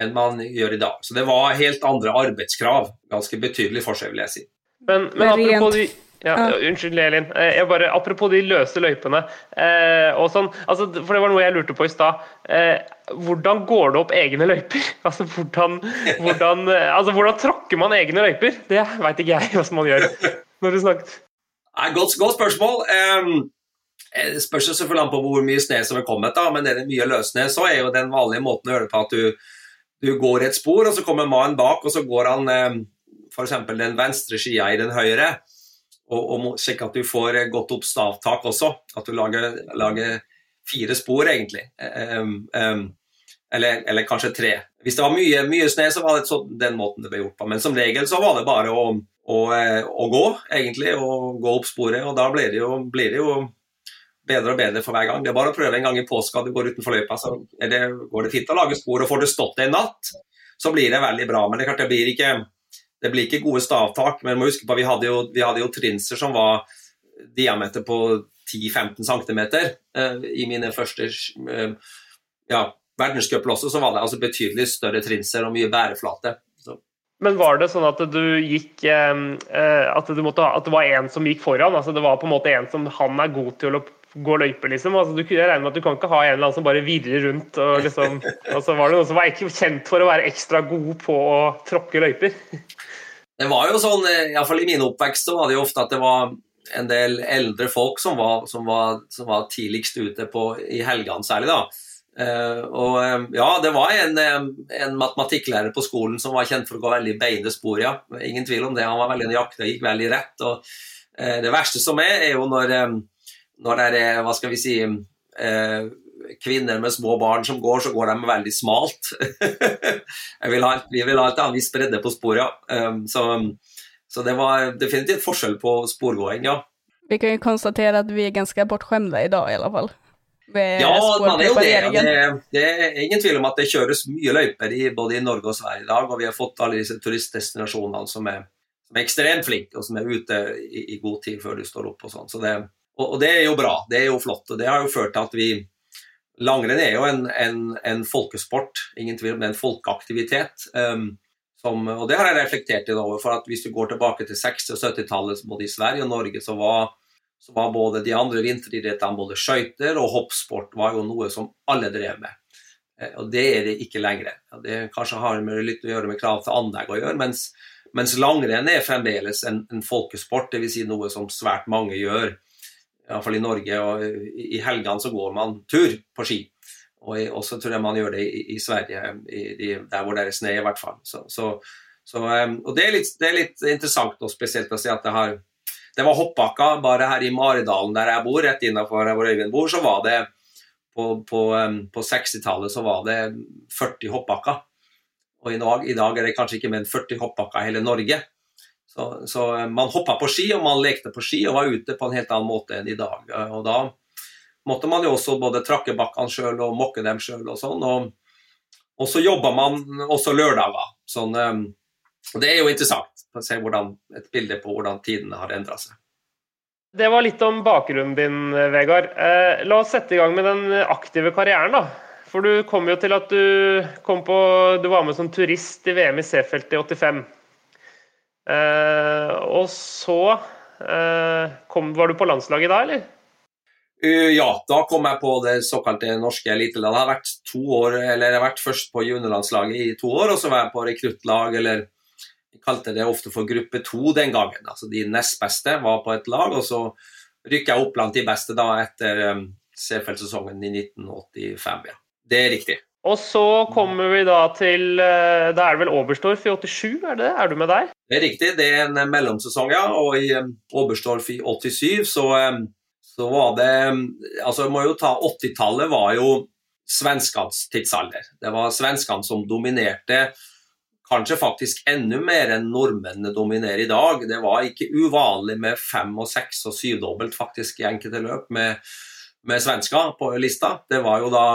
enn man gjør i dag. Så det var helt andre arbeidskrav. Ganske betydelig forskjell, vil jeg si. Men, men apropos de ja, Unnskyld, Elin. Jeg bare, apropos de løse løypene. Eh, og sånn, altså, for Det var noe jeg lurte på i stad. Eh, hvordan går det opp egne løyper? [laughs] Altså, hvordan, hvordan, eh, altså, hvordan tråkker man egne løyper? Det veit ikke jeg hva man gjør. når du snakket. [laughs] Godt, godt spørsmål. Um, Eh, det spørs selvfølgelig an på hvor mye snø som er kommet, da, men er det mye løssnø, så er jo den vanlige måten å gjøre det på at du, du går et spor, og så kommer mannen bak, og så går han eh, f.eks. den venstre skia i den høyre, og, og sjekke at du får godt opp stavtak også. At du lager, lager fire spor, egentlig. Um, um, eller, eller, kanskje tre. Hvis det var mye, mye snø, så var det så, den måten det ble gjort på. Men som regel så var det bare å, å, å gå, egentlig, og gå opp sporet. Og da blir det jo, blir det jo bedre og bedre for hver gang. Det er bare å prøve en gang i påska du går utenfor løypa, så det, går det fint å lage spor. Og får du stått en natt, så blir det veldig bra. Men det, klart, det, blir, ikke, det blir ikke gode stavtak. Men må huske på, vi hadde jo, vi hadde jo trinser som var diameter på 10-15 cm. Eh, I mine første eh, ja, verdenscuplosser så var det altså betydelig større trinser og mye bæreflate. Men var det sånn at du gikk eh, eh, at, du måtte, at, det var en som gikk foran? altså Det var på en måte en som han er god til å gå løyper, liksom. Altså, du, jeg regner med at du kan ikke ha en eller annen som bare virrer rundt. og liksom, [laughs] altså Var det noen som var ikke kjent for å være ekstra god på å tråkke løyper? Det var jo sånn, eh, iallfall i min oppvekst, så var det jo ofte at det var en del eldre folk som var, som var, som var tidligst ute på, i helgene særlig. da. Uh, og uh, ja, det var en, en, matematikklærer på skolen som var kjent for å gå veldig beine spor, ja. Ingen tvil om det. Han var veldig nøyaktig og gikk veldig rett. og uh, Det verste som er, er jo når um, når det er hva skal vi si, eh, kvinner med små barn som går, så går de veldig smalt. [laughs] vil ha, vi vil ha et annet viss bredde på sporet. Um, så, så, det var definitivt forskjell på sporgåing, ja. Vi kan jo konstatere at vi er ganske bortskjemte i dag, i alle fall. Ja, man er jo det. det. Det er ingen tvil om at det kjøres mye løyper i, både i Norge og Sverige i dag. Og vi har fått alle disse turistdestinasjonene som er, som er ekstremt flinke, og som er ute i, i, god tid før du står opp og sånn. Så det, og, og, det er jo bra, det er jo flott. Det har jo ført til at vi Langrenn er jo en, en, en folkesport, ingen tvil om det en folkeaktivitet. Um, som, og det har jeg reflektert i over, for at hvis du går tilbake til 60- og 70-tallet, både i Sverige og Norge, så var, så var både de andre vinteridrettene, både skøyter og hoppsport, var jo noe som alle drev med. Eh, og det er det ikke lenger. Det kanskje har litt å gjøre med krav til anlegg å gjøre, mens, mens langrenn er fremdeles en, en folkesport, dvs. Si noe som svært mange gjør iallfall i Norge. og I helgene så går man tur på ski. Og også tror jeg man gjør det i, i Sverige, i de, der hvor det er snø i hvert fall. Så, så, så, um, og det er, litt, det er, litt, interessant og spesielt å si at det har det var hoppbakka bare her i Maridalen der jeg bor, rett innafor hvor Øyvind bor, så var det på, på, um, på 60-tallet så var det 40 hoppbakker. Og i dag, i dag, er det kanskje ikke mer enn 40 hoppbakker i hele Norge. Så, så, eh, man hoppa på ski, og man lekte på ski og var ute på en helt annen måte enn i dag. Og da måtte man jo også både trakke bakkene sjøl og mokke dem sjøl og sånn. Og, og, så jobba man også lørdager. Sånn, eh, og det er jo interessant å se hvordan, et bilde på hvordan tidene har endra seg. Det var litt om bakgrunnen din, Vegard. Eh, la oss sette i gang med den aktive karrieren. da. For du kom jo til at du på Du var med som turist i VM i Seefeld i 85. Eh, og så eh, kom, Var du på landslaget da, eller? Uh, ja, da kom jeg på det såkalte norske elitelandet. Jeg har vært to år, eller jeg har vært først på juniorlandslaget i to år, og så var jeg på rekruttlag, eller vi kalte det ofte for gruppe to den gangen. Altså de nest beste var på et lag, og så rykka jeg opp blant de beste da etter um, Seefeld-sesongen i 1985. Ja. Det er riktig. Og så kommer vi da til eh, Da er det vel Oberstdorf i 87, er det? det? Er du med der? Det er riktig, det er en mellomsesong, ja. Og i um, Oberstdorf i 87 så, så var det Altså, jeg må jo ta 80-tallet var jo svenskenes tidsalder. Det var svenskene som dominerte kanskje faktisk enda mer enn nordmennene dominerer i dag. Det var ikke uvanlig med fem og seks og syvdobbelt faktisk i enkelte løp med, med svensker på lista. Det var jo da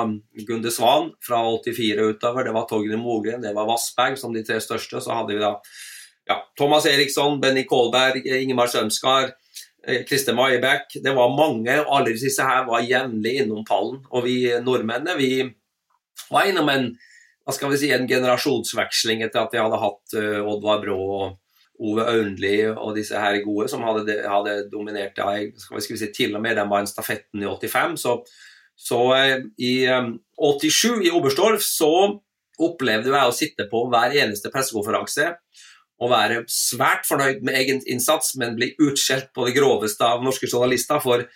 Gunde Svan fra 84 utover, det var Torgny Mogren, det var Vassberg som de tre største. Så hadde vi da ja, Thomas Eriksson, Benny Kolberg, Ingemar Sømskar. Kristin Maiebæk. Det var mange, og alle disse her var jevnlig innom pallen. Og vi nordmennene vi var innom en hva skal vi si, en generasjonsveksling etter at vi hadde hatt uh, Oddvar Brå og Ove Aunli og disse her gode som hadde, hadde dominert ja, skal vi, si, til og med den var en stafetten i 85. Så, så uh, i um, 87 i Oberstdorf så opplevde jeg å sitte på hver eneste pressekonferanse og være svært fornøyd med egen innsats, men bli utskjelt på det groveste av norske journalister for,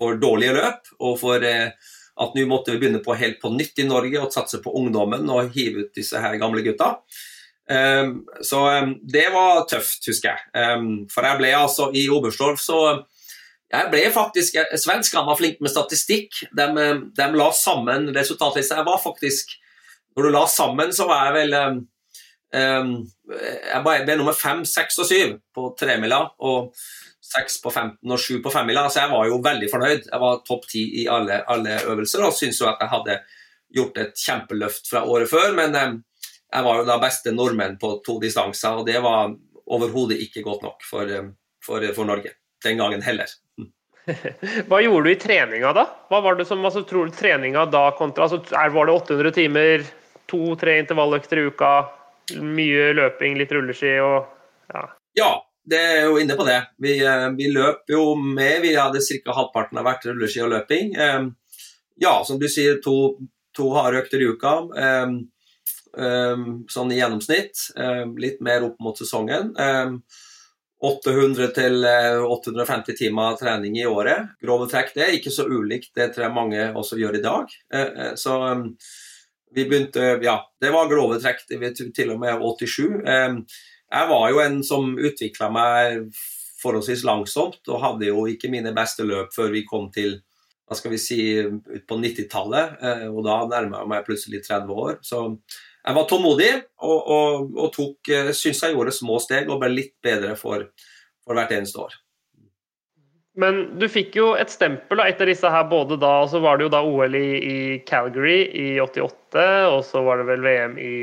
for dårlige løp og for eh, at nå måtte vi begynne på helt på nytt i Norge og satse på ungdommen og hive ut disse her gamle gutta. Um, så um, det var tøft, husker jeg. Um, for jeg ble altså i Oberstdorf så jeg ble faktisk, Svenskene var flinke med statistikk. De, de la sammen resultatlista. Jeg var faktisk Når du la sammen, så var jeg vel Jeg ble nummer fem, seks og syv på tremila. Og 6 på 15 og 7 på 5 mila. Så jeg var jo veldig fornøyd. Jeg var topp 10 i alle, alle øvelser og syntes jo at jeg hadde gjort et kjempeløft fra året før. Men eh, jeg var jo da beste nordmenn på to distanser, og det var overhodet ikke godt nok for, eh, for, for, Norge. Den gangen heller. [laughs] Hva gjorde du i treninga da? Hva var det som altså, tror du treninga da kontra altså, Var det 800 timer, to-tre intervalløkter i uka, mye løping, litt rulleski og ja. ja det er jo inne på det. Vi, eh, vi løp jo med. Vi hadde ca. halvparten av hvert rulleski og løping. Eh, ja, som du sier, to, to harde økter i uka. Eh, sånn i gjennomsnitt. Litt mer opp mot sesongen. 800 til 850 timer trening i året. Grove trekk, det er ikke så ulikt det tror jeg mange også gjør i dag. Så vi begynte Ja, det var grove trekk til og med 87. Jeg var jo en som utvikla meg forholdsvis langsomt, og hadde jo ikke mine beste løp før vi kom til hva skal vi si, ut på 90-tallet. Eh, og da nærma jeg meg plutselig 30 år. Så jeg var tålmodig og, og, og tok, eh, syns jeg gjorde små steg og ble litt bedre for, for hvert eneste år. Men du fikk jo et stempel etter disse her både da, så var det jo da OL i, i Calgary i 88, og så var det vel VM i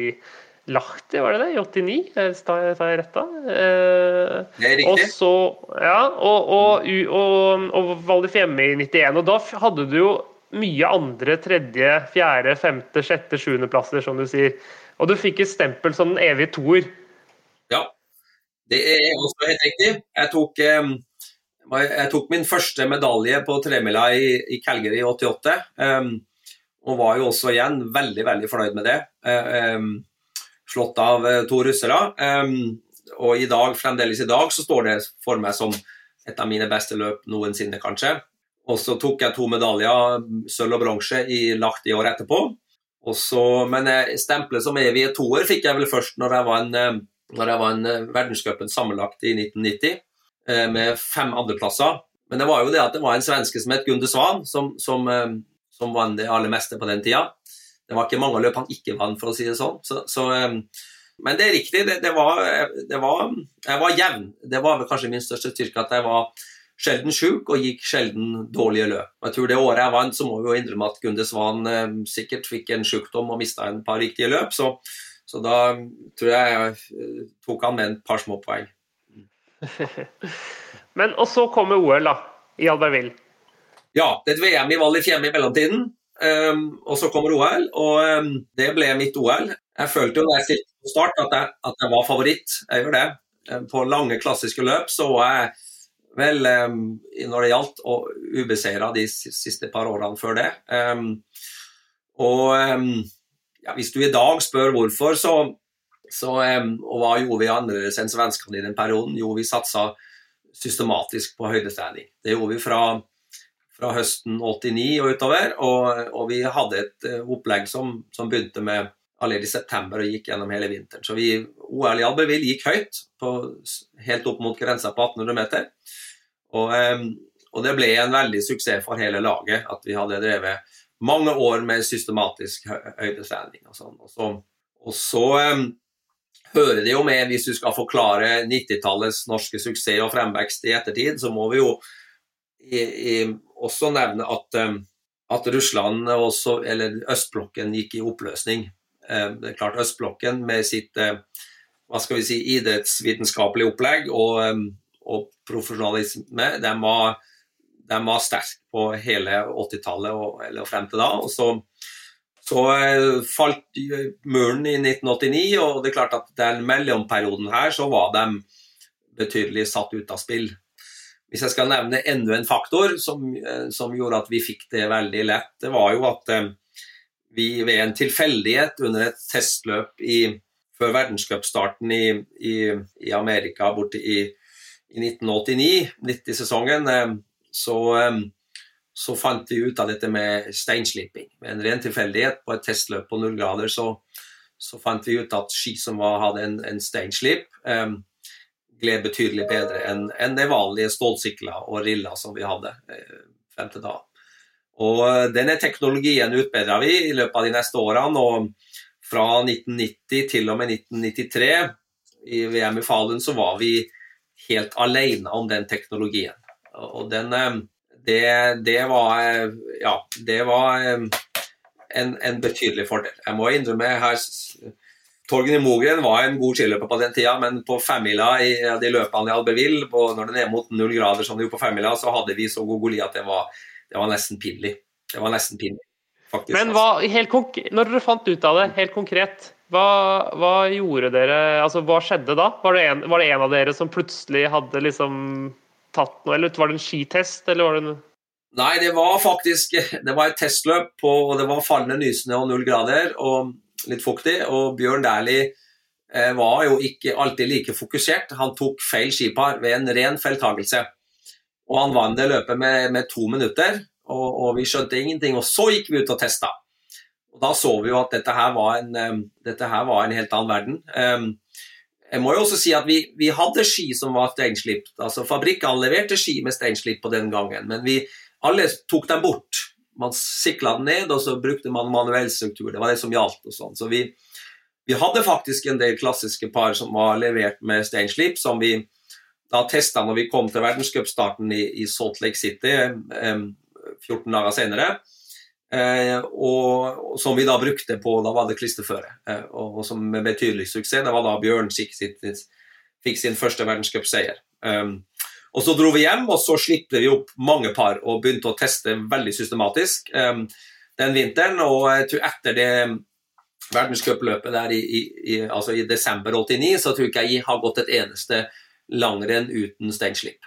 Lahti, var det det? I 89? Tar jeg, tar jeg rett da? Eh, det er riktig. Og så, ja, og, og, og, og og Fiemme i 91. Og da hadde du jo mye andre tredje, fjerde, femte, sjette, sjuendeplasser, som du sier. Og du fikk et stempel som den evige toer. Ja, det er også helt riktig. Jeg tok, jeg tok min første medalje på tremila i, i Calgary i 88. og var jo også igjen veldig, veldig fornøyd med det. Slått av eh, to russere. og i dag, fremdeles i dag så står det for meg som et av mine beste løp noensinne, kanskje. Og så tok jeg to medaljer, sølv og bronse, i Lahti år etterpå. Også, men eh, stempelet som evig toer fikk jeg vel først når jeg var en, når jeg vant verdenscupen sammenlagt i 1990 med fem andreplasser. Men det var jo det at det var en svenske som het Gunde Svan, som, som, som vant det aller meste på den tida. Det var ikke mange løp han ikke vant, for å si det sånn. Så, så, men det er riktig. Det, det, var, det var, jeg var jevn. Det var vel kanskje min største styrke at jeg var sjelden sjuk og gikk sjelden dårlige løp. Jeg tror Det året jeg vant, så må vi jo innrømme at Gunde Svan eh, sikkert fikk en sjukdom og mista en par riktige løp. Så, så, da tror jeg jeg eh, tok han med et par små poeng. [laughs] Men og så kommer OL, da, i Albertville. Ja, det er et VM i Val di Fiemme i mellomtiden. Um, og så kommer OL, og um, det ble mitt OL. Jeg følte jo da jeg stilte på start at jeg, at jeg, var favoritt. Jeg gjør det. På lange, klassiske løp så var jeg vel når det gjaldt, og ubeseira de siste par årene før det. Og ja, hvis du i dag spør hvorfor, så, så Og hva gjorde vi annerledes enn svenskene i den perioden? Jo, vi satsa systematisk på høydetrening. Det gjorde vi fra fra høsten 89 og utover. Og, og vi hadde et uh, opplegg som, som, begynte med allerede i september og gikk gjennom hele vinteren. Så vi, OL i Albertville gikk høyt, på, helt opp mot grensa på 1800 meter. Og, um, og, det ble en veldig suksess for hele laget at vi hadde drevet mange år med systematisk høydetrening. Og, sånn. og så, og så um, hører det jo med, hvis du skal forklare 90-tallets norske suksess og fremvekst i ettertid, så må vi jo i, i, også nevne at, um, at Russland, også, eller østblokken, gikk i oppløsning. Det er klart Østblokken med sitt hva skal vi si, idrettsvitenskapelige opplegg og, og profesjonalisme, de var, de var sterke på hele 80-tallet eller frem til da. og så så uh, falt muren i 1989, og det er klart at den mellomperioden her så var de betydelig satt ut av spill. Hvis jeg skal nevne enda en faktor som, eh, som, gjorde at vi fikk det veldig lett, det var jo at eh, vi ved en tilfeldighet under et testløp i, før verdenscupstarten i, i, i, Amerika borte i, i 1989, 90-sesongen, eh, så, så, fant vi ut av dette med steinsliping. Med en ren tilfeldighet på et testløp på null grader så, så fant vi ut at ski som var, hadde en, en steinslip, gled betydelig bedre enn en det vanlige stålsikler og riller som vi hadde eh, frem til da. Og eh, Denne teknologien utbedra vi i løpet av de neste årene. og Fra 1990 til og med 1993 i VM i Falun så var vi helt alene om den teknologien. Og den, eh, det, det var Ja, det var en, en betydelig fordel. Jeg må innrømme her Torgen i Mogren var en god skiløper på den tida, men på femmila i de løpene i Albertville, når det er mot null grader som det gjorde på femmila, så hadde vi så god goli at det var, det var nesten pinlig. Det var nesten pinlig, faktisk. Men hva, når dere fant ut av det, helt konkret, hva, hva gjorde dere Altså, hva skjedde da? Var det, en, var det, en, av dere som plutselig hadde liksom tatt noe, eller var det en skitest, eller var det en Nei, det var faktisk det var et testløp, på, og det var fallende nysnø og null grader. og litt fuktig. Og Bjørn Dæhlie eh, var jo ikke alltid like fokusert. Han tok feil skipar ved en ren feiltagelse. Og han vant det løpet med, med to minutter, og, og, vi skjønte ingenting. Og så gikk vi ut og testa. Og da så vi jo at dette her var en, her var en helt annen verden. Jeg må jo også si at vi, vi hadde ski som var steinslipt. Altså, fabrikkene leverte ski med steinslipp på den gangen, men vi alle tok dem bort man sikla den ned, og så brukte man manuell struktur. Det var det som gjaldt. og sånn. Så vi, vi, hadde faktisk en del klassiske par som var levert med steinslipp, som vi da testa når vi kom til verdenscupstarten i, i, Salt Lake City eh, 14 dager senere. Eh, og, og, som vi da brukte på Da var det klisterføre. Eh, og, og, som med betydelig suksess. Det var da Bjørn fikk, sin første verdenscupseier. Um, og Så dro vi hjem, og så slipte vi opp mange par og begynte å teste veldig systematisk um, den vinteren. Og jeg tror etter det verdenscupløpet der i, i, altså i, desember 89, så tror jeg ikke jeg har gått et eneste langrenn uten steinslipp.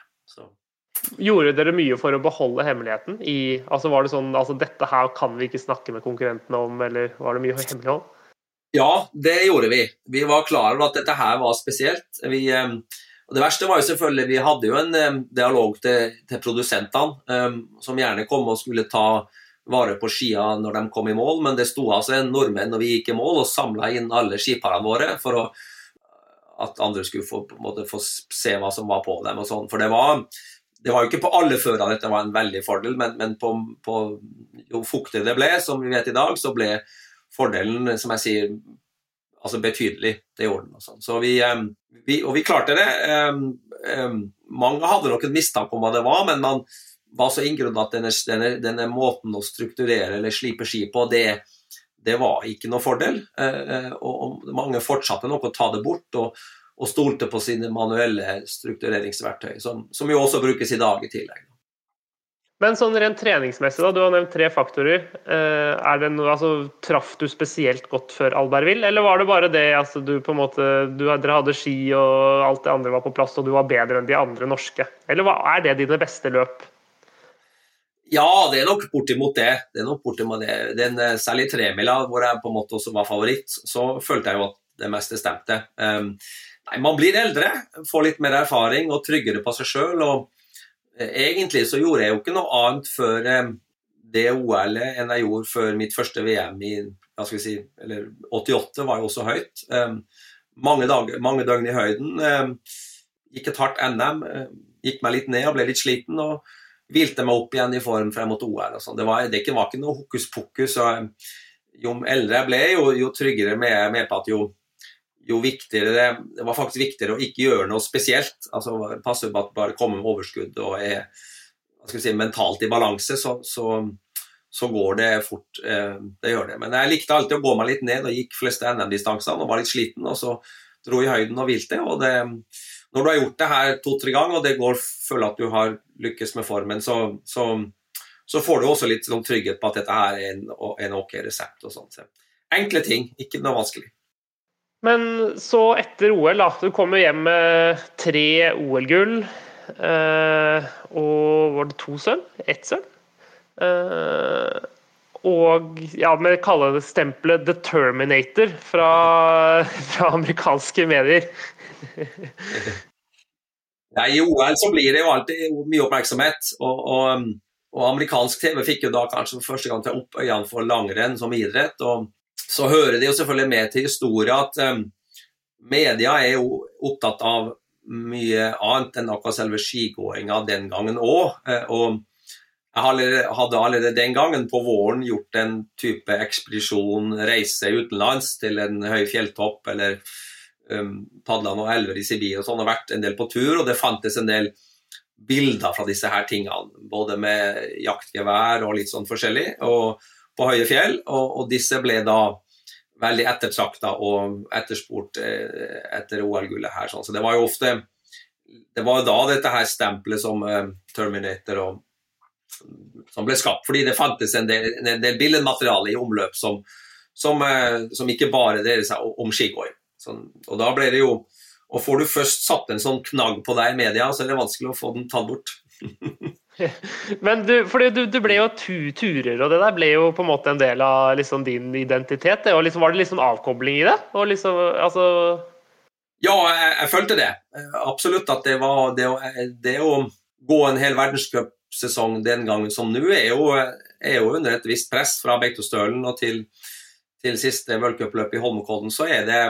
Gjorde dere mye for å beholde hemmeligheten? I, altså var det sånn altså dette her kan vi ikke snakke med konkurrentene om, eller var det mye hemmelighold? Ja, det gjorde vi. Vi var klar over at dette her var spesielt. Vi... Og Det verste var jo selvfølgelig Vi hadde jo en um, dialog til, til produsentene, um, som gjerne kom og skulle ta vare på skia når de kom i mål, men det sto altså en nordmenn når vi gikk i mål og samla inn alle skiparene våre for å, at andre skulle få, måte, få, se hva som var på dem. og sånn. For det var, det var jo ikke på alle førere dette var en veldig fordel, men, men på, på, jo fuktigere det ble, som vi vet i dag, så ble fordelen, som jeg sier, altså betydelig. Det gjorde den. Og, sånn. så vi, vi, og vi klarte det. mange hadde nok en mistanke om hva det var, men man var så inngrodd at denne, denne, denne, måten å strukturere eller slipe ski på, det, det var ikke noe fordel. Eh, eh, og, mange fortsatte nok å ta det bort. og, og stolte på sine manuelle struktureringsverktøy, som, som, jo også brukes i dag i tillegg. Men sånn rent treningsmessig, da, du har nevnt tre faktorer. Eh, er det noe, altså, Traff du spesielt godt før Albertville, eller var det bare det altså, du på en måte, du, dere hadde ski og alt det andre var på plass, og du var bedre enn de andre norske? Eller er det dine beste løp? Ja, det er nok bortimot det. Det er nok bortimot det. Den, eh, særlig tremila, hvor jeg på en måte også var favoritt, så følte jeg jo at det meste stemte. Nei, man blir eldre, får litt mer erfaring og tryggere på seg sjøl. og egentlig så gjorde jeg jo ikke noe annet før eh, det OL-et enn jeg gjorde før mitt første VM i hva skal vi si, eller 88 var jo også høyt. Um, mange, dager, mange døgn i høyden. Gikk et hardt NM. Gikk meg litt ned og ble litt sliten. og hvilte meg opp igjen i form frem mot OL. og sånn. Det, var, det var ikke noe hokus pokus. Jo eldre jeg ble, jo, jo tryggere med, med på at jo, jo viktigere det, det, var faktisk viktigere å ikke gjøre noe spesielt. altså Passe på at bare komme med overskudd og er hva skal vi si, mentalt i balanse, så, så, så går det fort. Eh, det gjør det. Men jeg likte alltid å gå meg litt ned og gikk fleste NM-distansene og var litt sliten. og så dro i høyden og hvilte. og det, Når du har gjort det her to-tre ganger og det går føler at du har lykkes med formen, så, så, så får du også litt sånn trygghet på at dette her er en, en ok resept. og sånt. Enkle ting, ikke noe vanskelig. Men så etter OL, da. Du kommer hjem med tre OL-gull. Eh, og var det to sølv? Ett sølv? Eh, og ja, vi kaller det stempelet 'The Terminator' fra, [laughs] fra amerikanske medier. Nei, I OL så blir det jo alltid mye oppmerksomhet. og, og, og amerikansk TV fikk jo da kanskje for første gang til opp øynene for langrenn som idrett. og så hører det jo selvfølgelig med til historien at um, media er jo opptatt av mye annet enn akkurat selve skigåinga den gangen òg. Eh, og jeg hadde allerede den gangen på våren gjort en type ekspedisjon, reise utenlands til en høy fjelltopp eller um, padla noen elver i Sibir og sånn, og vært en del på tur. Og det fantes en del bilder fra disse her tingene, både med jaktgevær og litt sånn forskjellig. og på høye fjell, og, og disse ble da veldig ettertrakta og etterspurt eh, etter OL-gullet her. Sånn. Så det var jo ofte Det var jo da dette her stempelet som eh, Terminator og som ble skapt, fordi det fantes en del, en del billedmateriale i omløp som, som, eh, som ikke bare dreide seg om skigåing. Sånn, og da ble det jo Og får du først satt en sånn knagg på deg i media, så er det vanskelig å få den tatt bort. [laughs] [laughs] Men du, du, du, ble jo tu, turer, og det der ble jo på en måte en del av liksom din identitet. Det, og liksom, var det liksom avkobling i det? Liksom, altså... Ja, jeg, jeg, følte det. Absolutt at det var det, det å gå en hel verdenscupsesong den gangen som nå, er jo, er jo under et visst press fra Beitostølen og til, til siste v-cupløp i Holmenkollen, så er det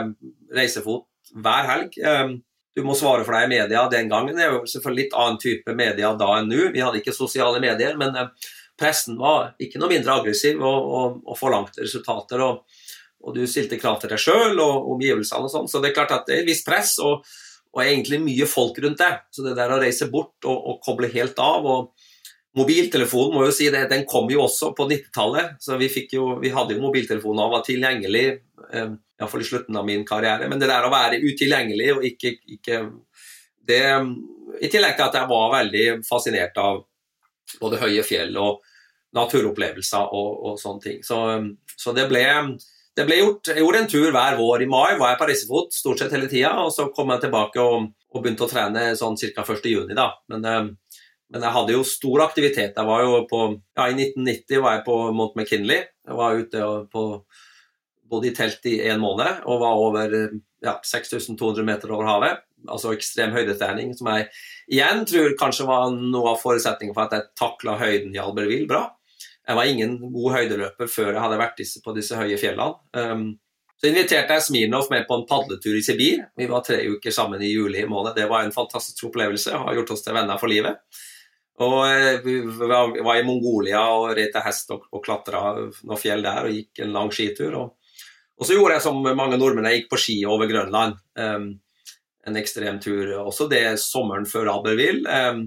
reisefot hver helg. Du må svare for deg i media. Den gangen det er jo selvfølgelig litt annen type media da enn nå. Vi hadde ikke sosiale medier, men eh, pressen var ikke noe mindre aggressiv og, og, og forlangte resultater. Og, og, du stilte krav til deg sjøl og omgivelsene og sånn. Så det er klart at det er et visst press, og egentlig mye folk rundt deg. Så det der å reise bort og, koble helt av og Mobiltelefonen må jo si det, den kom jo også på 90-tallet. så vi, jo, vi hadde jo mobiltelefonen og var tilgjengelig. Eh, iallfall i slutten av min karriere. Men det der å være utilgjengelig og ikke, ikke det, I tillegg til at jeg var veldig fascinert av både høye fjell og naturopplevelser og, og sånne ting. Så, så det, ble, det ble, gjort Jeg gjorde en tur hver vår. I mai var jeg på reisefot stort sett hele tida, og så kom jeg tilbake og, og begynte å trene sånn ca. 1.6. Men, eh, men jeg hadde jo stor aktivitet. Jeg var jo på, ja, I 1990 var jeg på Mount McKinley. Jeg var ute på bodde i telt i en måned og var over ja, 6200 meter over havet. Altså ekstrem høydetrening, som jeg igjen tror kanskje var noe av forutsetningen for at jeg takla høyden i Albertville bra. Jeg var ingen god høydeløper før jeg hadde vært på disse høye fjellene. Um, så inviterte jeg Smirnov med på en padletur i Sibir. Vi var tre uker sammen i juli måned. Det var en fantastisk opplevelse og har gjort oss til venner for livet. Og eh, Vi var i Mongolia og red til hest og, og klatra noen fjell der og gikk en lang skitur. og og så gjorde jeg som mange nordmenn, jeg gikk på ski over Grønland. Um, en ekstrem tur. Også det sommeren før Albertville, um,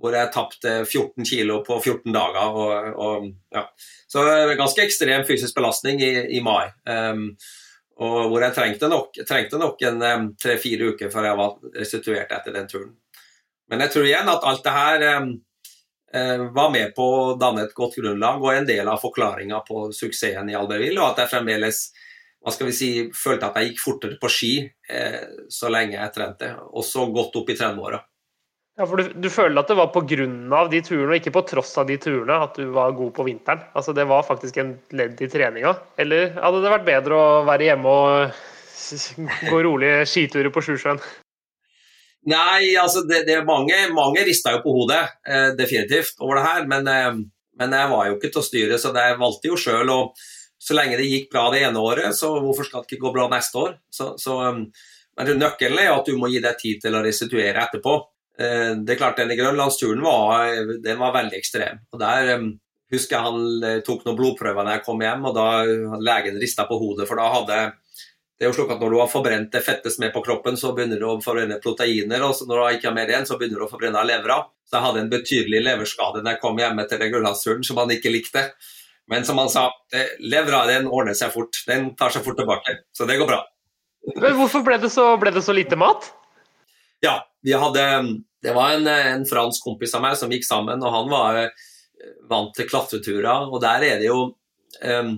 hvor jeg tapte 14 kilo på 14 dager. Og, og, ja. Så ganske ekstrem fysisk belastning i, i mai. Um, og hvor jeg trengte nok, trengte nok en tre-fire uker før jeg var restituert etter den turen. Men jeg tror igjen at alt det her eh, var med på å danne et godt grunnlag og en del av forklaringa på suksessen i Albertville, og at jeg fremdeles hva skal vi si, følte at jeg gikk fortere på ski eh, så lenge jeg trente, også godt opp i 30-åra. Ja, for du, du, føler at det var pga. de turene, og ikke på tross av de turene, at du var god på vinteren? Altså Det var faktisk en ledd i treninga? Eller hadde det vært bedre å være hjemme og gå rolige skiturer på Sjusjøen? Nei, altså det, det mange, mange rista jo på hodet, eh, definitivt, over det her. Men, eh, men, jeg var jo ikke til å styre, så jeg valgte jo sjøl. Og så lenge det gikk bra det ene året, så hvorfor skal det ikke gå bra neste år? Så, så, um, men Nøkkelen er at du må gi deg tid til å restituere etterpå. Eh, det er klart, denne Grønlandsturen var, den var veldig ekstrem. og der um, husker jeg han eh, tok noen blodprøver da jeg kom hjem, og da hadde legen rista på hodet. For da hadde det er jo slik at Når du har forbrent det fettet som er på kroppen, så begynner du å forbrenne proteiner. og Når du ikke har mer igjen, så begynner du å forbrenne levra. Så jeg hadde en betydelig leverskade da jeg kom hjem etter Grønlandsturen som han ikke likte. Men som han sa, levra den ordner seg fort. Den tar seg fort tilbake. Så det går bra. Men Hvorfor ble det så, ble det så lite mat? Ja, vi hadde Det var en, en, fransk kompis av meg som gikk sammen, og han var eh, vant til klatreturer. Og der er det jo um,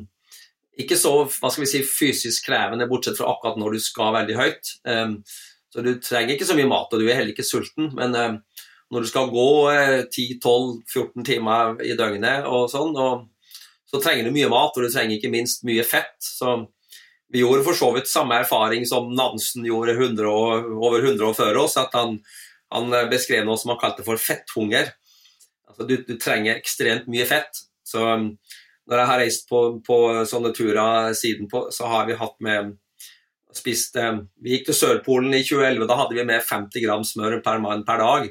ikke så hva skal vi si, fysisk krevende, bortsett fra akkurat når du skal veldig høyt. Um, så du trenger ikke så mye mat, og du er heller ikke sulten. Men um, når du skal gå uh, 10-12-14 timer i døgnet og sånn, og, så trenger du mye mat, og du trenger ikke minst mye fett. Så vi gjorde for så vidt samme erfaring som Nansen gjorde 100 år, over 100 år før oss. at Han, han beskrev noe som han kalte for fetthunger. Altså, du, du trenger ekstremt mye fett. Så um, når jeg har reist på, på sånne turer siden på, så har vi hatt med spist eh, Vi gikk til Sørpolen i 2011, da hadde vi med 50 gram smør per mann per dag.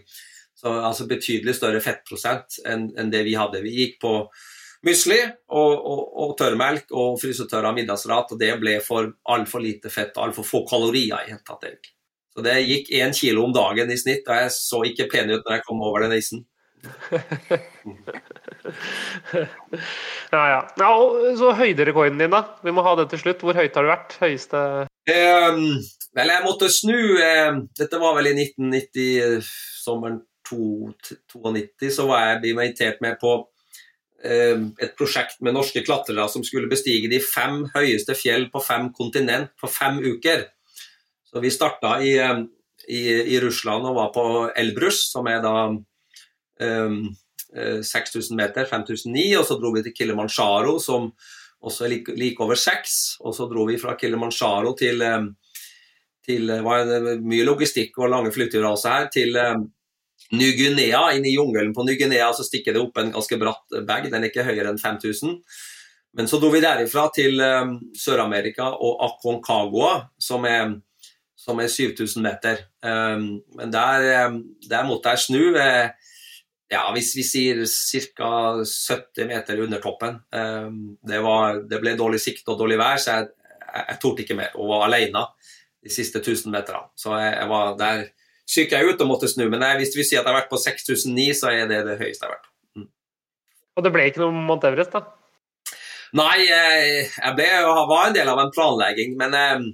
Så altså betydelig større fettprosent enn, enn det vi hadde. Vi gikk på musli og, og, og tørrmelk og frysetørra middagsrat, og det ble for altfor lite fett og altfor få kalorier i hele tatt. Så det gikk én kilo om dagen i snitt, og jeg så ikke pen ut når jeg kom over den isen. [laughs] ja, ja. ja så høyderekorden din, da. Vi må ha det til slutt. Hvor høyt har du vært? Høyeste um, Vel, jeg måtte snu. Um, dette var vel i 1990, sommeren 92, så var jeg invitert med på et prosjekt med norske klatrere som skulle bestige de fem høyeste fjell på fem kontinent på fem uker. Så vi starta i, i, i Russland og var på Elbrus, som er da um, 6000 eh, meter, 5009, og så dro vi til Kilimanjaro, som også er like, like over seks. Og så dro vi fra Kilimanjaro til, eh, til det var mye logistikk og lange flyturer også her, til Ny-Guinea. Inn i jungelen på Ny-Guinea så stikker det opp en ganske bratt bag, den er ikke høyere enn 5000. Men så dro vi derifra til Sør-Amerika og Aconcagua, som er, som er 7000 meter. men der, der måtte jeg snu. Ja, hvis vi sier ca. 70 meter under toppen. Det, var, det, ble dårlig sikt og dårlig vær, så jeg, jeg, jeg torde ikke mer og var alene de siste 1000 meterne. Så jeg, jeg var der syk jeg ut og måtte snu. Men nei, hvis vi sier at jeg har vært på 6009, så er det det høyeste jeg har vært. Mm. Og det ble ikke noe Mount Everest, da? Nei, jeg, ble, var en del av en planlegging, men ehm,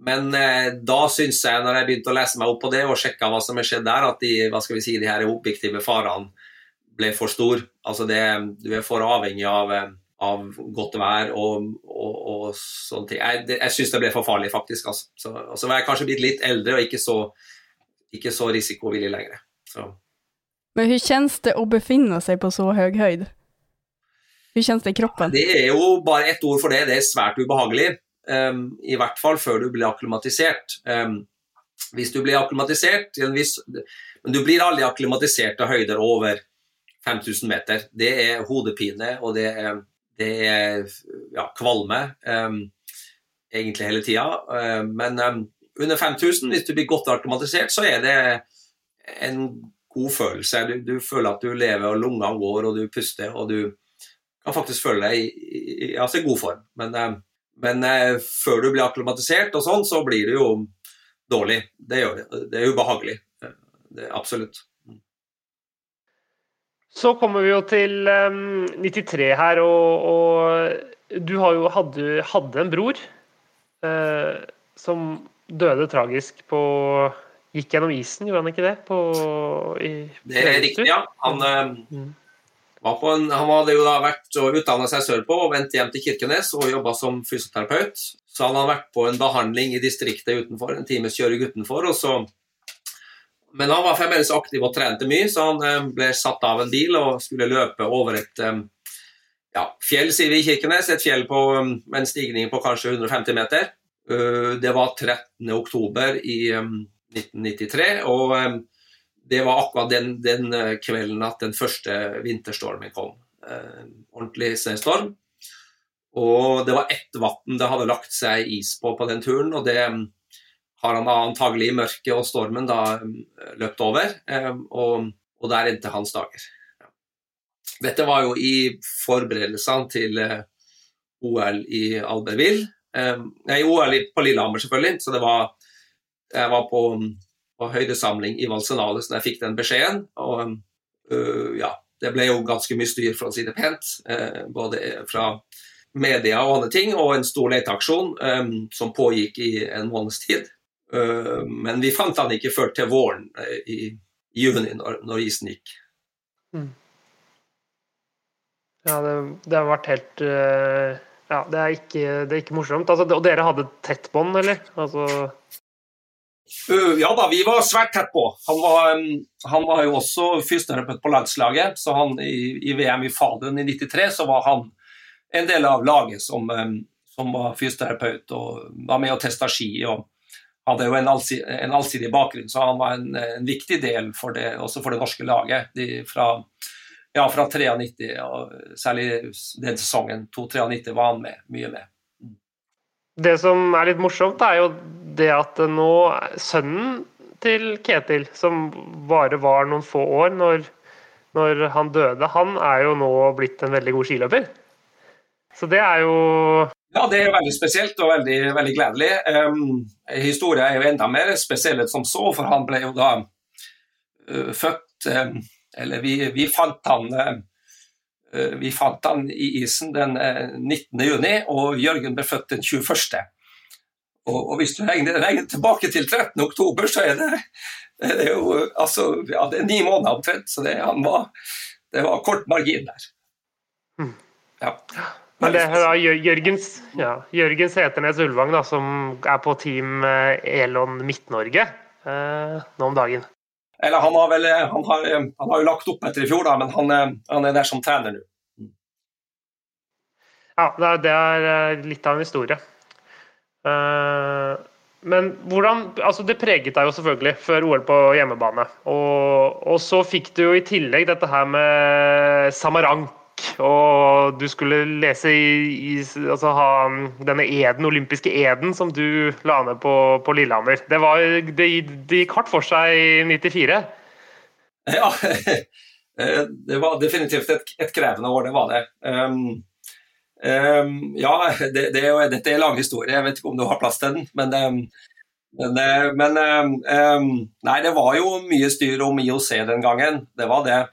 men eh, da syns jeg, når jeg begynte å lese meg opp på det og sjekka hva som er skjedd der, at de, hva skal vi si, de her objektive farene ble for store. Altså det, du er for avhengig av, eh, av godt vær og, og, og sånne ting. Jeg, jeg syns det ble for farlig, faktisk. Altså. Så, så var jeg kanskje blitt litt eldre og ikke så, ikke så risikovillig lenger. Så. Men hvordan kjennes det å befinne seg på så høy høyde? Hvordan kjennes det i kroppen? Det er jo bare ett ord for det, det er svært ubehagelig. Um, I hvert fall før du blir akklimatisert. Um, hvis du blir akklimatisert viss, Men du blir aldri akklimatisert av høyder over 5000 meter. Det er hodepine, og det er, det er ja, kvalme um, egentlig hele tida. men under 5000, hvis du blir godt automatisert, så er det en god følelse. Du, du føler at du lever, og lungene går, og du puster, og du kan faktisk føle deg i, i, altså i god form. Men men eh, før du blir akklimatisert og sånn, så blir du jo dårlig. Det gjør det. Det er ubehagelig. Det er absolutt. Så kommer vi jo til um, 93 her, og, og du jo, hadde, hadde, en bror uh, som døde tragisk på gikk gjennom isen, gjorde han ikke det? På, i, Det er riktig, ja. Han, mm. var på en, han hadde jo da vært og utdanna seg sørpå og vendt hjem til Kirkenes og jobba som fysioterapeut. Så han hadde vært på en behandling i distriktet utenfor, en times kjøring utenfor. og så men han var fremdeles aktiv og trente mye, så han eh, ble satt av en bil og skulle løpe over et eh, ja, fjell, sier vi i Kirkenes. Et fjell på, eh, med en stigning på kanskje 150 meter. Eh, Det var 13. oktober i eh, 1993, og det var akkurat den, den eh, kvelden at den første vinterstormen kom. Eh, ordentlig snøstorm. Og det var ett vann det hadde lagt seg is på på den turen, og det har han antagelig i mørket og stormen da løpt over, og, og der endte hans dager. Dette var jo i forberedelsene til OL i Albertville. Eh, Nei, OL på Lillehammer, selvfølgelig. Så det var Jeg var på, på høydesamling i Valsenales da jeg fikk den beskjeden. Og øh, ja, det ble jo ganske mye styr, for å si det pent. eh, Både fra media og andre ting, og en stor leteaksjon eh, som pågikk i en måneds tid. Eh, Men vi fant han ikke før til våren eh, i, i juni, når, isen gikk. Ja, det, det har vært helt eh, Ja, det er ikke, det er ikke morsomt. Altså, og dere hadde tett bånd, eller? Altså, Uh, ja da, vi var svært tett på. Han var, um, han var jo også fysioterapeut på landslaget, så han i, i VM i Faderen i 93 så var han en del av laget som, um, som var fysioterapeut og var med og testa ski. og hadde jo en, allsi, en allsidig bakgrunn, så han var en, en viktig del for det, også for det norske laget. De, fra, ja, fra 93, og særlig den sesongen 2-93 var han med, mye med. det som er litt morsomt, er jo det at nå sønnen til Ketil, som bare var noen få år når, når han døde, han er jo nå blitt en veldig god skiløper. Så det er jo Ja, det er veldig spesielt og veldig, veldig gledelig. Um, Historia er jo enda mer spesiell som så, for han ble jo da uh, født um, Eller vi, vi fant han uh, vi fant han i isen den uh, 19. juni, og Jørgen ble født den 21. Og, og hvis du regner, regner tilbake til 13. oktober, så er det, det er jo altså, ja, det er ni måneder omtrent. Så det, han var, det var kort margin der. Mm. Ja. Men det er Jørgens, ja, Jørgens Heternes Ulvang, da, som er på Team eh, Elon Midt-Norge eh, nå om dagen. Eller han har vel han har, han har jo lagt opp etter i fjor, da, men han, er- han er der som trener nå. Ja, det er, eh, litt av en historie. Eh, Men hvordan Altså, det preget deg jo selvfølgelig før OL på hjemmebane. Og, og så fikk du jo i tillegg dette her med Og du skulle lese i, i Altså ha denne eden, olympiske eden som du la ned på, på Lillehammer. Det, var, det, det gikk hardt for seg i 94. Ja, [laughs] eh, det var definitivt et, et krevende år, det var det. Um, um, ja, det, det er jo, dette er lang historie, jeg vet ikke om du har plass til den. Men, um, men, eh, men um, um, Nei, det var jo mye styr om IOC den gangen. Det var det.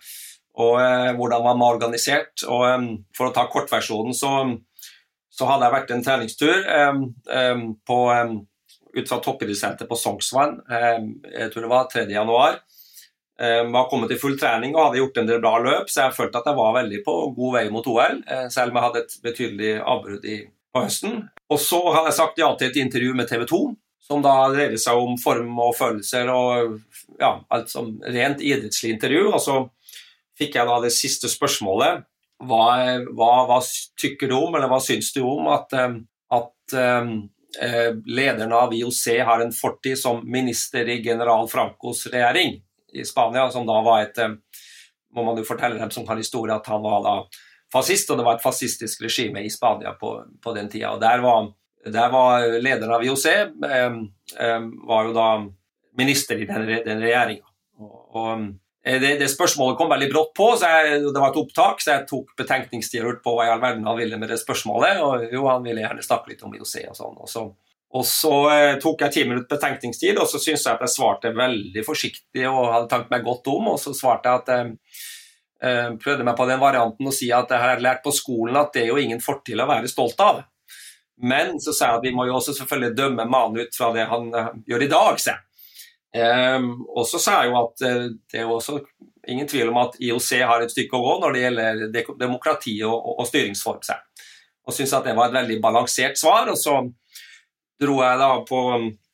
Og eh, hvordan man var organisert. Og um, for å ta kortversjonen, så, så hadde jeg vært en treningstur um, um, på, um, ut fra toppidrettssenteret på Sognsvann. Um, jeg tror det var 3. januar. Var kommet i full trening og hadde gjort en del bra løp, så jeg følte at jeg var veldig på god vei mot OL, eh, selv om jeg hadde et betydelig avbrudd på høsten. Og så hadde jeg sagt ja til et intervju med TV 2, som da dreide seg om form og følelser og ja, alt som rent idrettslig intervju. Og så fikk jeg da det siste spørsmålet. Hva, hva, hva tykker du om, eller hva syns du om at, um, at um, eh, lederen av IOC har en fortid som minister i general Francos regjering i Spania, som da var et um, må man jo fortelle dem som kan historie, at han var da fascist, og det var et fascistisk regime i Spania på, på den tida. Og der var, der var lederen av IOC um, um, var jo da minister i den, den regjeringa. Og, og det, det spørsmålet kom veldig brått på, så jeg, det var et opptak, så jeg tok betenkningstid og lurte på hva i all verden han ville med det spørsmålet. Og jo, han ville gjerne snakke litt om IOC og sånn. Og så, og så eh, tok jeg ti minutter betenkningstid, og så syntes jeg at jeg svarte veldig forsiktig og hadde tenkt meg godt om, og så svarte jeg at eh, eh, prøvde meg på den varianten å si at jeg har lært på skolen at det er jo ingen fortid å være stolt av. Men så sa jeg at vi må jo også selvfølgelig dømme mannen ut fra det han eh, gjør i dag, sa jeg. Um, og så sa jeg jo at det er også ingen tvil om at IOC har et stykke å gå når det gjelder demokrati og, og, styringsform. Og synes at det var et veldig balansert svar. Og så dro jeg da på,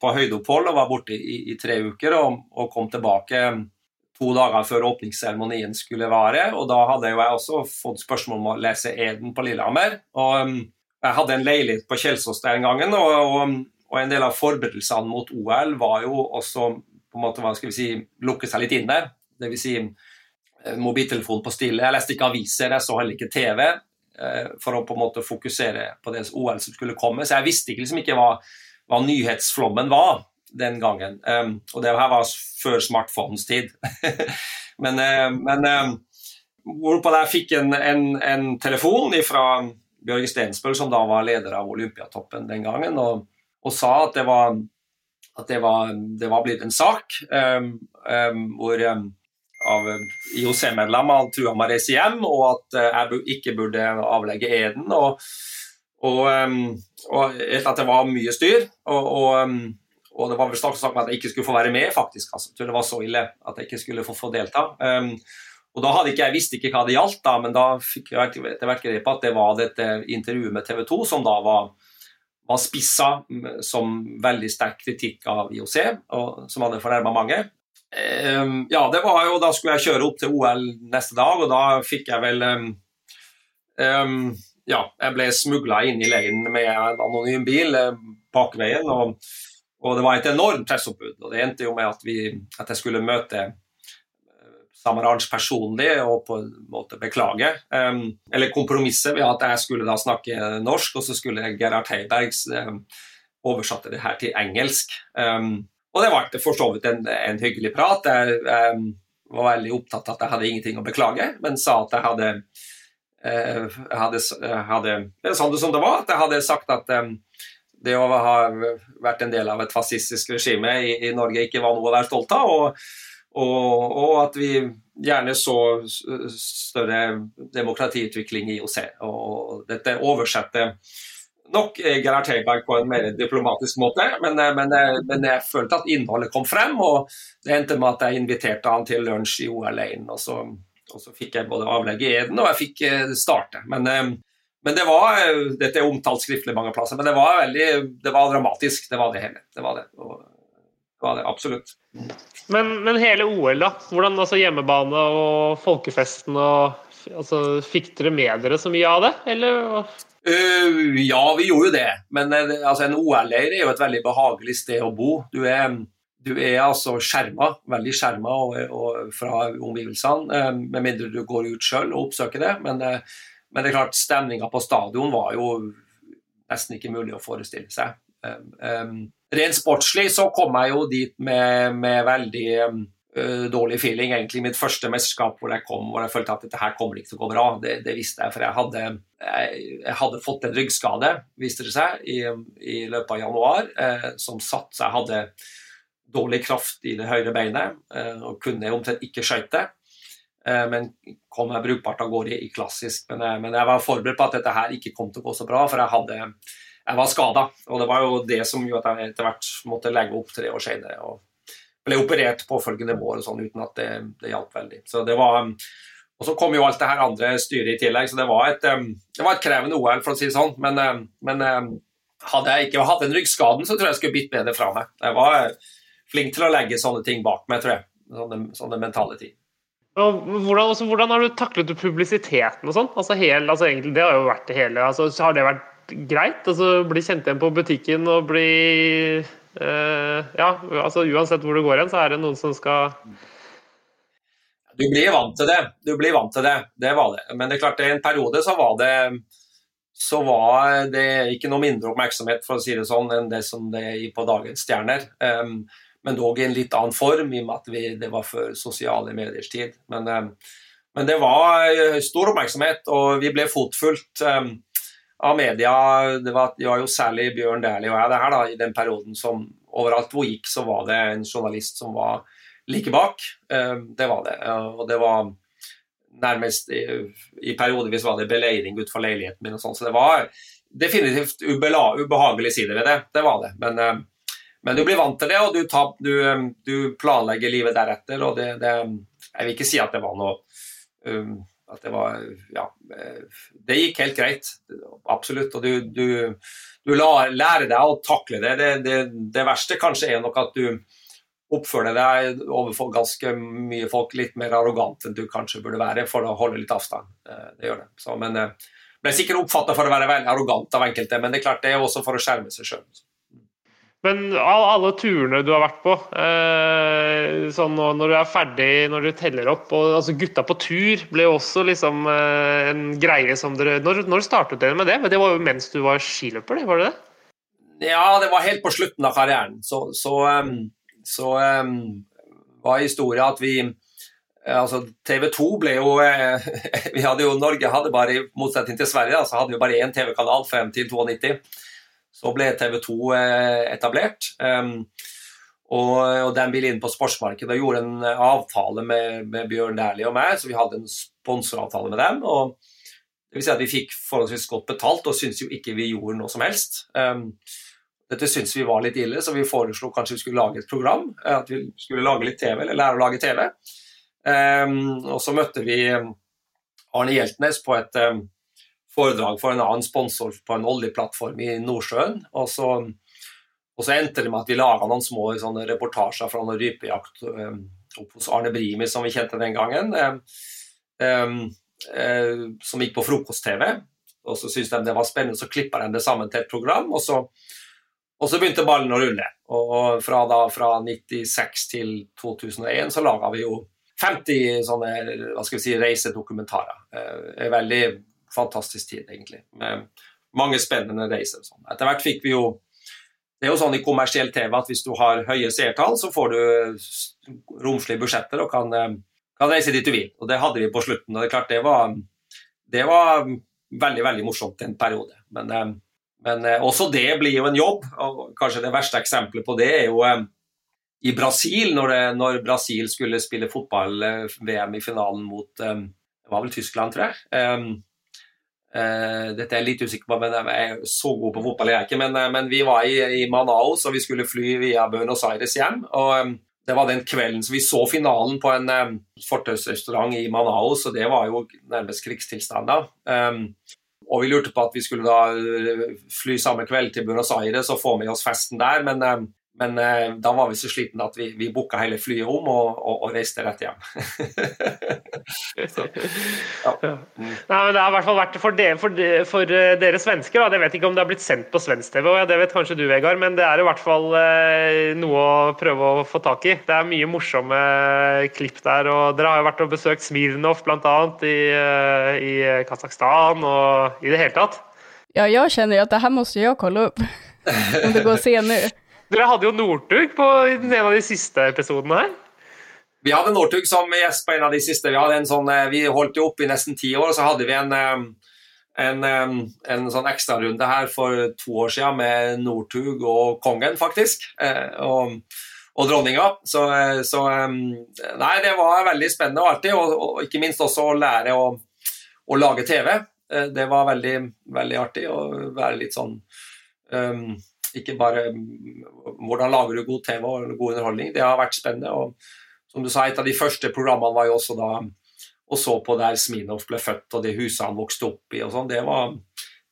på høydeopphold og var borte i, i tre uker og, og, kom tilbake to dager før åpningsseremonien skulle vare. Og da hadde jeg også fått spørsmål om å lese Eden på Lillehammer. Og um, jeg hadde en leilighet på Kjelsås den gangen, og, og, og, en del av forberedelsene mot OL var jo også på en måte, hva skal vi si, lukke seg litt inne. Dvs. Si, eh, mobiltelefon på stille. Jeg leste ikke aviser, jeg så heller ikke TV. Eh, for å på en måte fokusere på det OL som skulle komme. Så jeg visste liksom ikke hva, hva nyhetsflommen var den gangen. Um, og det her var før smartphones tid. [laughs] men, uh, men um, hvorpå jeg fikk en, en, en telefon fra Bjørge Stensbøl, som da var leder av Olympiatoppen den gangen, og, og sa at det var, at det var, det var blitt en sak um, um, hvor um, av IOC-medlemmer trua med å reise hjem, og at uh, jeg ikke burde avlegge eden. Og, og, og at det var mye styr. og, og og det var vel snakk om at jeg ikke skulle få være med, faktisk. Altså. Det var så ille at jeg ikke skulle få, få delta. Og da hadde ikke, Jeg visste ikke hva det gjaldt, da, men da fikk jeg etter hvert greie på at det var dette intervjuet med TV 2 som da var, var spissa som veldig sterk kritikk av IOC, og som hadde fornærma mange. Um, ja, det var jo, Da skulle jeg kjøre opp til OL neste dag, og da fikk jeg vel um, Ja, jeg ble smugla inn i leiren med en anonym bil bakveien. og, og det var et enormt pressoppbud. og Det endte jo med at, vi, at jeg skulle møte Samaranch personlig og på en måte beklage. Um, eller kompromisset ved at jeg skulle da snakke norsk, og så skulle Gerhard Heibergs um, oversatte det her til engelsk. Um, og det ble for så vidt en, en hyggelig prat. Jeg var veldig opptatt av at jeg hadde ingenting å beklage, men sa at jeg hadde, uh, jeg hadde, jeg hadde Det er sånn det som det var, at jeg hadde sagt at um, det å ha vært en del av et fascistisk regime i, i Norge ikke var noe å være stolt av. og og, og, at vi gjerne så større demokratiutvikling i OC. Og dette oversetter nok Gerhard Heiberg på en mer diplomatisk måte, men, men, men, jeg følte at innholdet kom frem, og det endte med at jeg inviterte han til lunsj i OL 1. Og, og, så fikk jeg både avlegge eden, og jeg fikk eh, starte. Men, eh, men det var, Dette er omtalt skriftlig mange plasser, men det var veldig, det var dramatisk. Det var det hele. Det var det. Og, det var det absolutt. Men, men, hele OL, da? Hvordan altså hjemmebane og folkefesten og altså, Fikk dere med dere så mye av det, eller? Uh, ja, vi gjorde jo det. Men uh, altså, en OL-leir er jo et veldig behagelig sted å bo. Du er, du er altså skjerma, veldig skjerma fra omgivelsene, uh, med mindre du går ut sjøl og oppsøker det. Men, men, det er klart, stemninga på stadion var jo nesten ikke mulig å forestille seg. Um, Rent sportslig så kom jeg jo dit med, med veldig uh, dårlig feeling. Egentlig mitt første mesterskap hvor jeg kom hvor jeg følte at dette her kommer ikke til å gå bra. Det, det visste jeg, for jeg hadde, jeg, jeg hadde, fått en ryggskade, viste det seg, i, i løpet av januar, uh, som satt så jeg hadde dårlig kraft i det høyre beinet uh, og kunne omtrent ikke skøyte. Men kom jeg brukbart av gårde i klassisk. Men, men jeg var forberedt på at dette her ikke kom til å gå så bra, for jeg hadde jeg var skada. Og det var jo det som gjorde at jeg etter hvert måtte legge opp tre år senere. Og ble operert påfølgende vår sånn, uten at det, det hjalp veldig. Så det var, og så kom jo alt det her andre styret i tillegg, så det var et, det var et krevende OL, for å si det sånn. Men, men hadde jeg ikke hatt den ryggskaden, så tror jeg jeg skulle bitt bedre fra meg. Jeg var flink til å legge sånne ting bak meg, tror jeg. Sånne, sånne mentale ting. Hvordan, altså, hvordan, har du taklet publisiteten og sånn? Altså, altså, det har jo vært det hele. Altså, har det vært greit. Altså bli kjent igjen på butikken og bli uh, Ja, altså uansett hvor du går hen, så er det noen som skal Du blir vant til det. Du blir vant til det. Det var det. Men det er klart, i en periode så var det så var det ikke noe mindre oppmerksomhet for å si det sånn, enn det som det er på dagens stjerner. Um, men dog i en litt annen form, i og med at vi, det var før sosiale mediers tid. Men, um, men, det var stor oppmerksomhet, og vi ble fotfulgt. Um, av media. Det var, det var, jo særlig Bjørn Dæhlie og jeg det her da, i den perioden som overalt hvor gikk, så var det en journalist som var like bak. Eh, det var det. Og det var nærmest I, i periodevis var det beleiring utenfor leiligheten min og sånn, så det var definitivt ubehagelig sider ved det. Det var det. Men, eh, men du blir vant til det, og du, tar, du, du planlegger livet deretter. og det, det, Jeg vil ikke si at det var noe um, at det var Ja. Det gikk helt greit. Absolutt. Og du, du, du lærer deg å takle det. Det, det. det, verste kanskje er nok at du oppfører deg overfor ganske mye folk litt mer arrogant enn du kanskje burde være, for å holde litt avstand. Det gjør det. Så, men ble sikkert oppfatta for å være veldig arrogant av enkelte, men det er klart det er også for å skjerme seg sjøl. Men alle turene du har vært på, eh, sånn når du er ferdig, når du teller opp og, altså Gutta på tur ble jo også liksom eh, en greie som dere Når, når startet dere med det? Men Det var jo mens du var skiløper, var det det? Ja, det var helt på slutten av karrieren. Så, så, så var historia at vi Eh, altså TV 2 ble jo [laughs] vi hadde jo Norge hadde bare, i motsetning til Sverige, så hadde vi bare én TV-kanal frem til 92. Så ble TV 2 eh, etablert. Og, den ville inn på sportsmarkedet og gjorde en avtale med, med Bjørn Dæhlie og meg, så vi hadde en sponsoravtale med dem. og det vil si at Vi fikk forholdsvis godt betalt og syntes jo ikke vi gjorde noe som helst. Dette syntes vi var litt ille, så vi foreslo kanskje vi skulle lage et program. At vi skulle lage litt TV, eller lære å lage TV. Og så møtte vi Arne Hjeltnes på et foredrag for en annen sponsor på en oljeplattform i Nordsjøen. Og så, og så endte det med at vi laga noen små reportasjer fra noen rypejakt um, opp hos Arne Brimi, som vi kjente den gangen, um, um, som gikk på frokost-TV. Og så syntes de det var spennende, så klippa de det sammen til et program. Og så, og så begynte ballen å rulle. Og fra, da, fra 96 til 2001 så laga vi jo 50 sånne hva skal vi si, reisedokumentarer. Eh, er veldig fantastisk tid, egentlig. Med mange spennende reiser. Sånn. Etter hvert fikk vi jo Det er jo sånn i kommersiell TV at hvis du har høye seertall, så får du romslige budsjetter og kan, eh, kan, reise dit du vil. Og det hadde vi på slutten. Og det er klart, det var, det var veldig, veldig morsomt en periode. Men, eh, men også det blir jo en jobb. og Kanskje det verste eksempelet på det er jo i Brasil, når, det, når, Brasil skulle spille fotball-VM i finalen mot Det var vel Tyskland, tror jeg. Uh, dette er jeg litt usikker på, men jeg er så god på fotball jeg er ikke. Men, uh, men vi var i, i, Manaus, og vi skulle fly via Buenos Aires hjem. og det var den kvelden så vi så finalen på en um, fortausrestaurant i Manaus, og det var jo nærmest krigstilstand da. Um, og vi lurte på at vi skulle da fly samme kveld til Buenos Aires og få med oss festen der, men men eh, da var vi så slitne at vi, vi booka hele flyet om og, og, og reiste rett hjem. så, [laughs] ja. Ja. Nei, men Det har i hvert fall vært for, de, for, de, for eh, dere svensker. Da. Jeg vet ikke om det har blitt sendt på svensk TV, og det vet kanskje du, Vegard, men det er i hvert fall eh, noe å prøve å få tak i. Det er mye morsomme klipp der. og Dere har jo vært og besøkt Smirnov bl.a. I, eh, i Kasakhstan og i det hele tatt. Ja, jeg kjenner at det her må jeg kolla opp. [laughs] Om det går å se nå. Dere hadde jo Northug på en av de siste episodene her. Vi hadde Northug som gjest på en av de siste. Vi, sånn, eh, vi holdt jo opp i nesten ti år, og så hadde vi en, eh, en, eh, en sånn ekstrarunde her for to år siden med Northug og kongen, faktisk. Og, og dronninga. Så, så, Nei, det var veldig spennende og artig, og, og ikke minst også å lære å, å, lage TV. Det var veldig, veldig artig å være litt sånn um, ikke bare hvordan lager du god TV og god underholdning. Det har vært spennende. og som du sa, Et av de første programmene var jo også da og så på der Sminov ble født og det huset han vokste opp i. og sånn, det,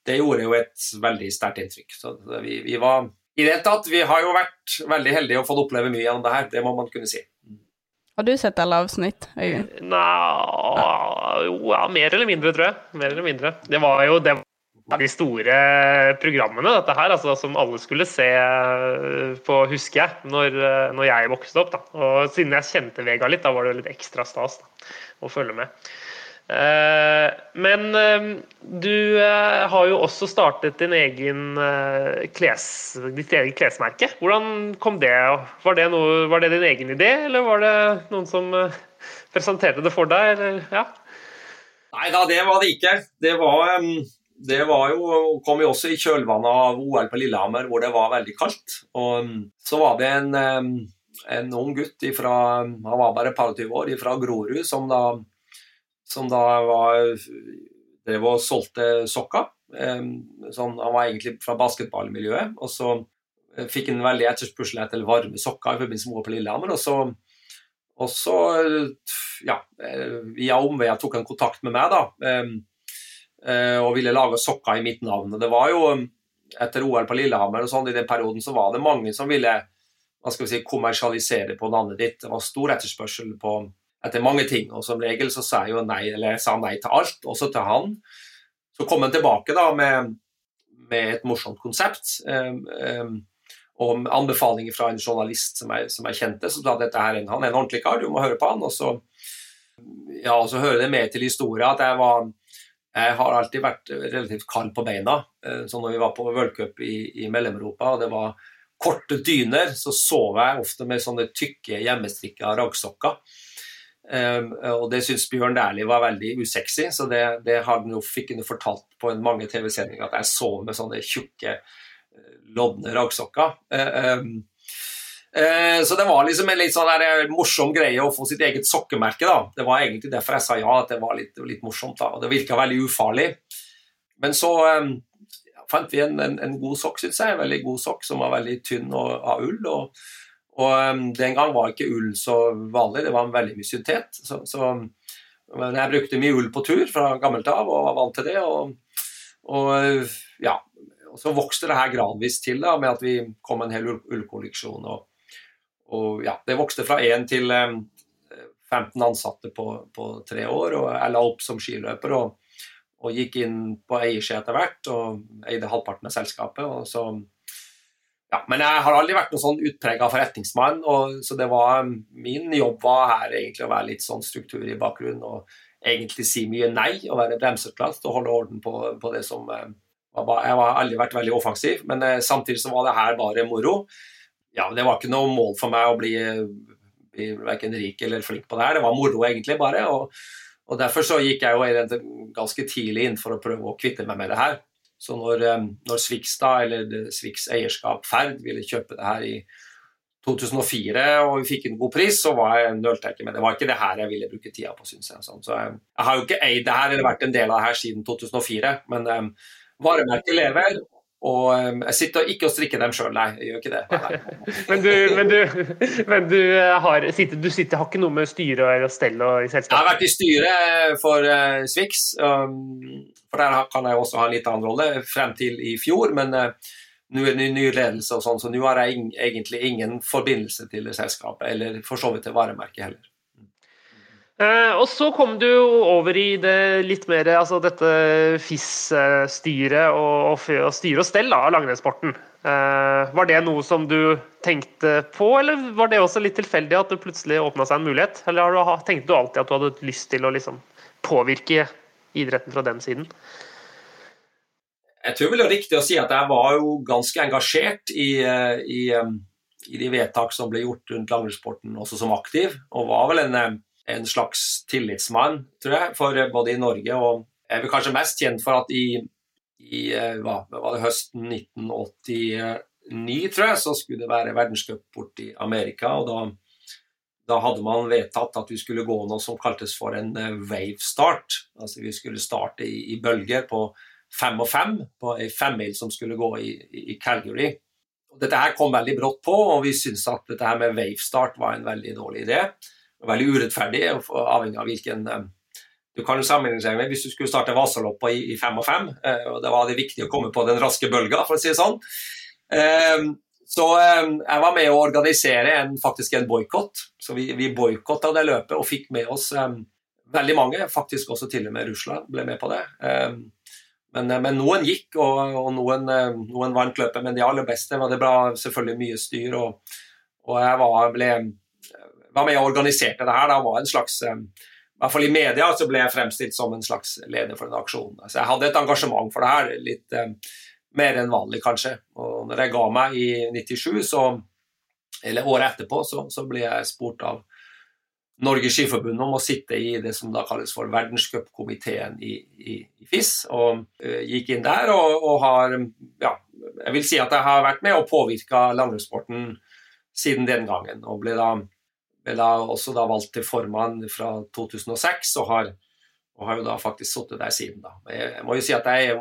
det, gjorde jo et veldig sterkt inntrykk. Så vi, vi, var i det hele tatt, vi har jo vært veldig heldige og fått oppleve mye gjennom det her. Det må man kunne si. Har du sett alle avsnitt, Øyvind? Nei, jo, ja, mer eller mindre, tror jeg. Mer eller mindre. Det var jo det av de store programmene dette her, altså, som alle skulle se eh, på, husker jeg, når, eh, når jeg vokste opp. Da. Og siden jeg kjente Vega litt, da var det litt ekstra stas da, å følge med. Eh, men du har jo også startet din egen kles, ditt eget klesmerke. Hvordan kom det? Var det, noe, var det din egen idé, eller var det noen som presenterte det for deg? Eller, ja? Nei da, det var det ikke. Det var det var jo, kom jo også i kjølvannet av OL på Lillehammer, hvor det var veldig kaldt. Og mm, så var det en, en ung gutt ifra, han var bare et par og tyve år, fra Grorud, som da, som da var, drev og solgte sokker. Sånn, han var egentlig fra basketballmiljøet. og så fikk en veldig etterspørsel etter varme sokker i forbindelse med OL på Lillehammer. Og så, og så ja, via omveier tok han kontakt med meg da, og ville lage sokker i mitt navn. Det var jo etter OL på Lillehammer og sånn, i den perioden så var det mange som ville hva skal vi si, kommersialisere på navnet ditt. Det var stor etterspørsel på, etter mange ting, og som regel så sa jeg jo nei, eller jeg sa nei til alt, også til han. Så kom han tilbake da med, med et morsomt konsept. Um, um, og anbefalinger fra en journalist som jeg, som jeg kjente, som sa dette her, han er en ordentlig kar, du må høre på han. Og så, ja, og så hører det med til historien at jeg var jeg har alltid vært relativt kald på beina. Eh, så når vi var på World Cup i, i Mellom-Europa og det var korte dyner, så sov jeg ofte med sånne tykke hjemmestrikka raggsokker. Um, og det syntes Bjørn Dæhlie var veldig usexy, så det, det jo, fikk han fortalt på mange TV-sendinger, at jeg sov med sånne tjukke, eh, lodne raggsokker. Um, uh, så det var liksom en litt sånn der, morsom greie å få sitt eget sokkemerke. da. Det var egentlig derfor jeg sa ja, at det var litt, litt morsomt. da, og Det virka veldig ufarlig. Men så um, fant vi en, en, en god sokk, syns jeg. En veldig god sokk som var veldig tynn og, av ull. og, og Den gang var ikke ull så vanlig, det var veldig mye syntet. Så, så, men jeg brukte mye ull på tur fra gammelt av og var vant til det. og, og ja, og så vokste det her gradvis til da, med at vi kom en hel ullkolleksjon. Og, og ja, det vokste fra én til um, 15 ansatte på, på, tre år, og jeg la opp som skiløper. og og gikk inn på eiersida etter hvert og eide halvparten av selskapet. så ja, Men jeg har aldri vært noen sånn utprega forretningsmann. og så var, Min jobb var her egentlig å være litt sånn struktur i bakgrunnen og egentlig si mye nei og være bremseklart og holde orden på, på det som var, Jeg har aldri vært veldig offensiv, men eh, samtidig så var det her bare moro. Ja, Det var ikke noe mål for meg å bli, bli verken rik eller flink på det her. Det var moro egentlig bare. og og Derfor så gikk jeg jo ganske tidlig inn for å prøve å kvitte meg med det her. Så når, eh, når Svikstad, eller Sviks eierskap Ferd, ville kjøpe det her i 2004 og vi fikk en god pris, så var jeg nølte jeg ikke med det. var ikke det her jeg ville bruke tida på, syns jeg. Sånn. Så jeg, jeg, har jo ikke eid det her eller vært en del av det her siden 2004, men um, varemerket lever, og um, jeg sitter ikke og strikker dem sjøl, nei. Jeg gjør ikke det. [laughs] men, du, men, du, men du, eh, har, sitter, du sitter, har ikke noe med styre og stell og i selskapet? Jeg har vært i styret for uh, Swix, um, for der kan jeg også ha en litt annen rolle, frem til i fjor. Men uh, nå er det ny ledelse og sånn, så nå har jeg in egentlig ingen forbindelse til selskapet, eller for så vidt til varemerket heller. Eh, og så kom du over i det litt mer altså dette FIS-styret og, og, styre og stell av langrennssporten. Eh, var det noe som du tenkte på, eller var det også litt tilfeldig at det plutselig åpna seg en mulighet? Eller tenkte du alltid at du hadde lyst til å liksom påvirke idretten fra den siden? Jeg tror vel det er riktig å si at jeg var jo ganske engasjert i, eh, i, i de vedtak som ble gjort rundt langrennssporten også som aktiv, og var vel en en slags tillitsmann, tror jeg, for både i Norge og Jeg er vel kanskje mest kjent for at i, i eh, hva, var det høsten 1989, tror jeg, så skulle det være verdenscup borti Amerika. og da, da hadde man vedtatt at vi skulle gå noe som kaltes for en eh, wave start. Altså vi skulle starte i, i bølger på fem og fem, på ei femmil som skulle gå i, i Calgary. Dette her kom veldig brått på, og vi syntes at dette her med wave start var en veldig dårlig idé veldig urettferdig, avhengig av hvilken eh, du kan sammenligne seg med hvis du skulle starte Vasaloppa i, i fem og fem. Eh, og Da var det viktig å komme på den raske bølga, for å si det sånn. Eh, så jeg var med å organisere en, faktisk en boikott. Så vi, vi boikotta det løpet og fikk med oss veldig mange, faktisk også til og med Russland ble med på det. Men, men noen gikk, og, og noen, noen, vant løpet. Men de aller beste var det bra, selvfølgelig mye styr. Og, og jeg var, ble var med og organiserte det her. Da var en slags eh, i hvert fall i media så ble jeg fremstilt som en slags leder for en aksjon. Så jeg hadde et engasjement for det her, litt eh, mer enn vanlig kanskje. Og når jeg ga meg i 97, så, eller året etterpå, så, så ble jeg spurt av Norges Skiforbund om å sitte i det som da kalles for verdenscupkomiteen i, i, i, FIS. Og uh, gikk inn der og, og, har ja, Jeg vil si at jeg har vært med og påvirka landbrukssporten siden den gangen. Og ble da ble da også da valgt til formann fra 2006, og har, og har jo da faktisk sittet der siden. da. Jeg må jo si at jeg,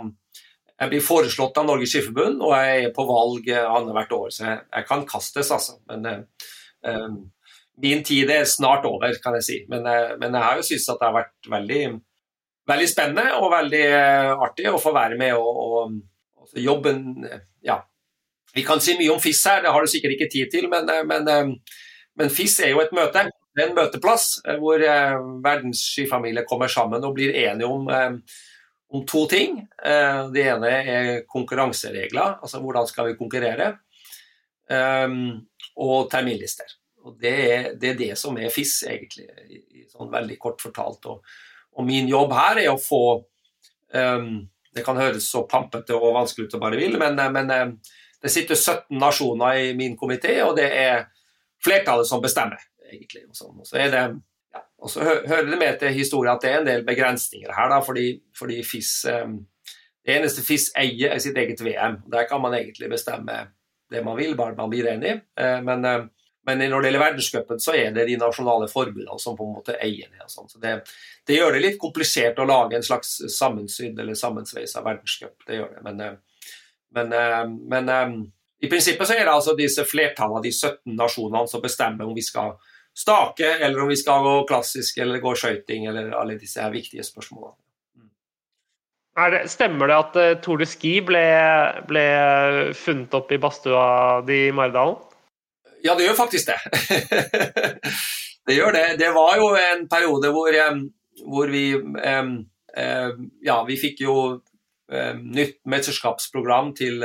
Jeg blir foreslått av Norges Skiforbund, og jeg er på valg annethvert år, så jeg, jeg, kan kastes, altså. Men uh, min tid er snart over, kan jeg si. Men, men jeg har jo syntes at det har vært veldig, veldig spennende og veldig artig å få være med og, og jobben Ja, vi kan si mye om FIS her, det har du sikkert ikke tid til, men, men, men FIS er jo et møte. Det er en møteplass hvor verdens skifamilie kommer sammen og blir enige om om to ting. Eh, det ene er konkurranseregler, altså hvordan skal vi konkurrere, ehm, og terminlister. Og det, er, det, er, det som er FIS, egentlig, sånn veldig kort fortalt. Og, og, min jobb her er å få um, Det kan høres så pampete og vanskelig ut som bare vil, men, men eh, det sitter 17 nasjoner i min komité, og det er flertallet som bestemmer, egentlig. Og, sånn. og så det ja, og så hører det med til historien at det er en del begrensninger her, da, fordi, fordi FIS um, Det eneste FIS eier, er sitt eget VM. Der kan man egentlig bestemme det man vil, bare man blir enig. Uh, men, uh, men, når det gjelder verdenscupen, så er det de nasjonale forbundene som på en måte eier det. Sånn. Så det, det, gjør det litt komplisert å lage en slags sammensydd eller sammensveisa verdenscup. Det gjør det. Men, uh, men, men um, i prinsippet så er det altså disse flertallet av de 17 nasjonene som bestemmer om vi skal stake, eller om vi skal gå klassisk eller gå skøyting, eller alle disse her viktige spørsmålene. Det, stemmer det at uh, Tour de Ski ble, ble, funnet opp i badstua di i Maridalen? Ja, det gjør faktisk det. [laughs] det gjør det. Det var jo en periode hvor, um, hvor vi um, um, Ja, vi fikk jo nytt mesterskapsprogram til,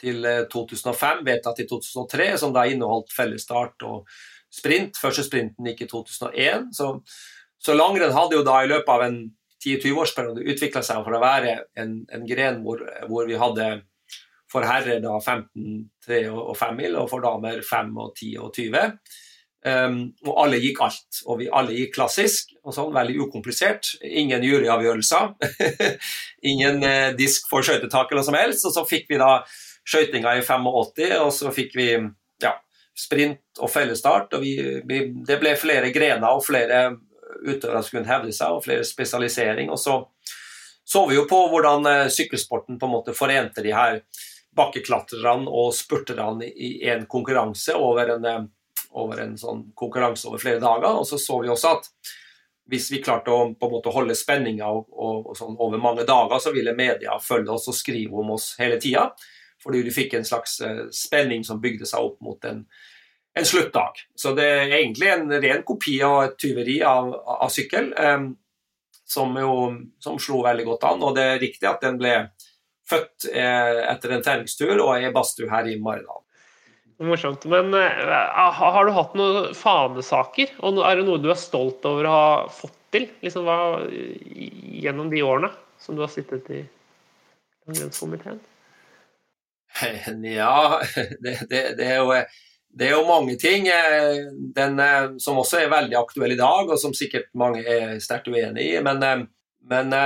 til 2005, vedtatt i 2003, som da inneholdt fellesstart og sprint. Første sprinten gikk i 2001. Så, så langrenn hadde jo da i løpet av en 10-20-årsperiode utvikla seg for å være en, en gren hvor, hvor, vi hadde for herrer da 15, 3 og 5 mil, og for damer 5 og 10 og 20. Um, og alle gikk alt, og vi alle gikk klassisk, og sånn, veldig ukomplisert. Ingen juryavgjørelser. [laughs] Ingen eh, disk for skøytetak eller noe som helst. Og så fikk vi da skøytinga i 85, og så fikk vi sprint og fellesstart. og vi, vi, Det ble flere grener og flere utøvere som kunne hevde seg, og flere spesialisering. og så så vi jo på hvordan eh, sykkelsporten på en måte forente de her bakkeklatrerne og spurterne i en konkurranse over en, eh, over en sånn konkurranse over flere dager. Og så så vi også at hvis vi klarte å på en måte holde spenninga sånn over mange dager, så ville media følge oss og skrive om oss hele tida. Fordi du fikk en slags eh, spenning som bygde seg opp mot en, en sluttdag. Så det er egentlig en ren kopi av et tyveri av, av sykkel, um, som jo som slo veldig godt an. Og det er riktig at den ble født eh, etter en treningstur og er badstue her i Maridalen. Morsomt. Men uh, har du hatt noen fanesaker? Og er det noe du er stolt over å ha fått til liksom, hva, gjennom de årene som du har sittet i langrennskomiteen? [laughs] Ja, [laughs] det, det, det, er jo, det, er jo, mange ting. Eh, den, eh, som også er veldig aktuell i dag, og som sikkert mange er sterkt uenig i. Men, eh, men,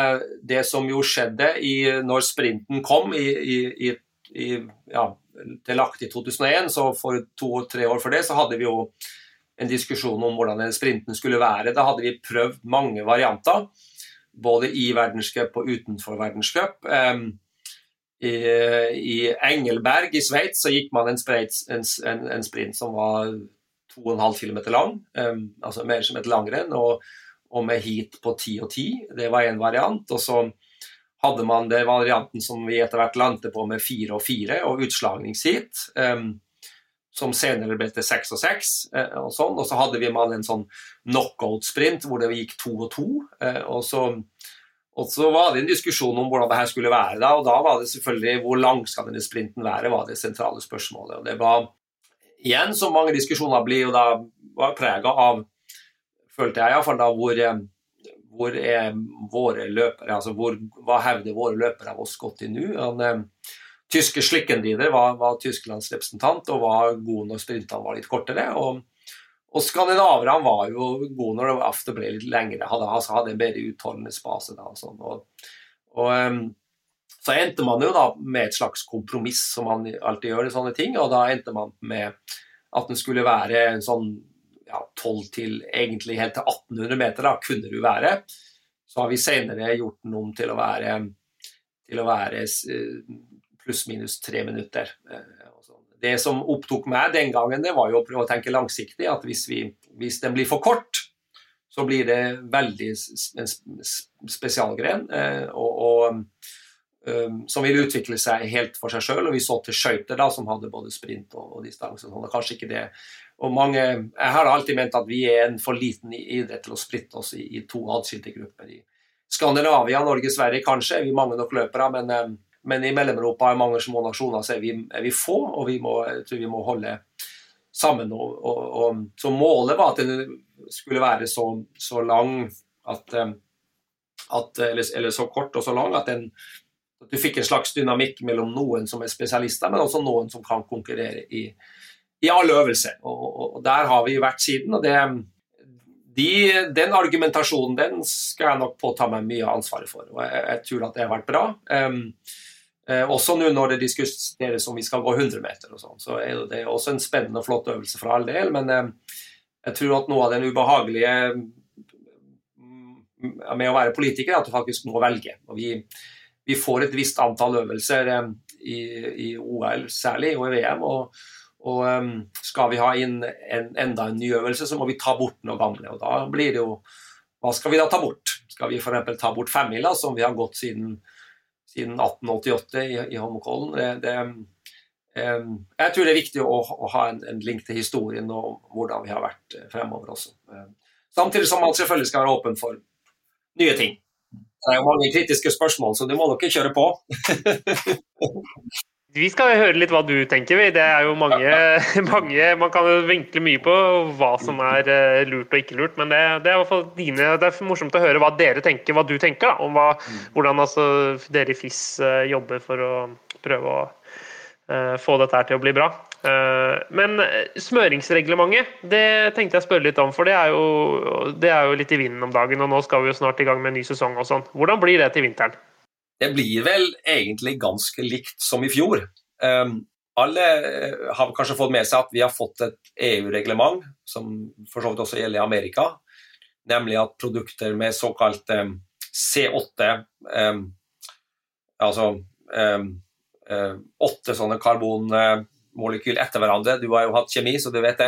det som jo skjedde i, når sprinten kom i, i, i ja, til lagt i 2001, så for to-tre år for det, så hadde vi jo en diskusjon om hvordan sprinten skulle være. Da hadde vi prøvd mange varianter, både i verdenscup og utenfor verdenscup. Um, i, i Engelberg i Sveits så gikk man en, spreit, en, en, en, sprint som var 2,5 km lang, um, altså mer som et langrenn, og, og, med heat på 10 og 10. Det var én variant. Og så hadde man det varianten som vi etter hvert landet på med 4 og 4, og utslagningsheat. Um, som senere ble til 6 og 6. Uh, og, sånn. og så hadde vi man en sånn knockout-sprint hvor det gikk 2 og 2. Uh, og så og så var det en diskusjon om hvordan det her skulle være. Da, og da var det selvfølgelig hvor lang skal denne sprinten være, var det sentrale spørsmålet. Og det var igjen, som mange diskusjoner blir, og da var prega av, følte jeg iallfall da, hvor, eh, hvor er våre løpere, altså hvor, hva hevder våre løpere av oss godt i nå? Han, eh, tyske Slickendider var, var Tysklands representant og var god når sprintene var litt kortere. og og skandinaverne var jo gode når det ofte ble litt lengre. Hadde, altså hadde en bedre utholdenhetsbase. Da, og sånn. Og, og, um, så endte man jo da med et slags kompromiss, som man alltid gjør i sånne ting. Og da endte man med at den skulle være en sånn ja, 12 til egentlig helt til 1800 meter, da kunne du være. Så har vi senere gjort den om til å være være pluss-minus tre minutter. Det som opptok meg den gangen, det var jo å prøve å tenke langsiktig. At hvis, vi, hvis den blir for kort, så blir det veldig en spesialgren. Og, og, som vil utvikle seg helt for seg sjøl. Og vi så til skøyter, som hadde både sprint og, og distanse. Og kanskje ikke det og mange, Jeg har alltid ment at vi er en for liten idrett til å splitte oss i, i to atskilte grupper. I Skandinavia, Norge, Sverige kanskje vi mange nok løpere, men, men i Mellom-Europa i mange små nasjoner så er vi, er vi få, og vi må, jeg tror vi må holde sammen. Og, og, og, så målet var at den skulle være så, så lang at, at eller, eller, så kort og så lang at den at du fikk en slags dynamikk mellom noen som er spesialister, men også noen som kan konkurrere i, i øvelse. øvelser. Og, og, Der har vi vært siden. og det, de, Den argumentasjonen den skal jeg nok påta meg mye av ansvaret for. og Jeg, jeg tror at det har vært bra. Um, eh, også nå når det diskuteres om vi skal gå 100 meter, og sånn, så er det også en spennende og flott øvelse for all del. Men eh, jeg tror at noe av den ubehagelige mm, med å være politiker er at du faktisk må velge. og vi vi får et visst antall øvelser eh, i, i OL særlig, og i VM. og, og um, skal vi ha inn en, enda en ny øvelse, så må vi ta bort noe gamle. og Da blir det jo Hva skal vi da ta bort? Skal vi f.eks. ta bort femmila, som vi har gått siden, siden 1888 i, i Holmenkollen? Jeg tror det er viktig å, å ha en, en, link til historien og hvordan vi har vært fremover også. Samtidig som man selvfølgelig skal være åpen for nye ting. Det er jo mange kritiske spørsmål, så det må dere kjøre på. [laughs] Vi skal høre litt hva du tenker. Det er jo mange, [laughs] mange Man kan vinkle mye på hva som er eh, lurt og ikke lurt, men det, det er i hvert fall dine, det er morsomt å høre hva dere tenker, hva du tenker da, om hva, hvordan altså, dere i FIS eh, jobber for å prøve å uh, få dette her til å bli bra. Uh, men smøringsreglementet, det tenkte jeg å spørre litt om, for det er, jo, det er jo litt i vinden om dagen, og nå skal vi jo snart i gang med en ny sesong og sånn. Hvordan blir det til vinteren? Det blir vel egentlig ganske likt som i fjor. Um, alle eh, har kanskje fått med seg at vi har fått et EU-reglement, som for så vidt også gjelder i Amerika, nemlig at produkter med såkalt um, C8 um, Altså åtte sånne karbonmolekyl etter hverandre. Du har jo hatt kjemi, så du vet det.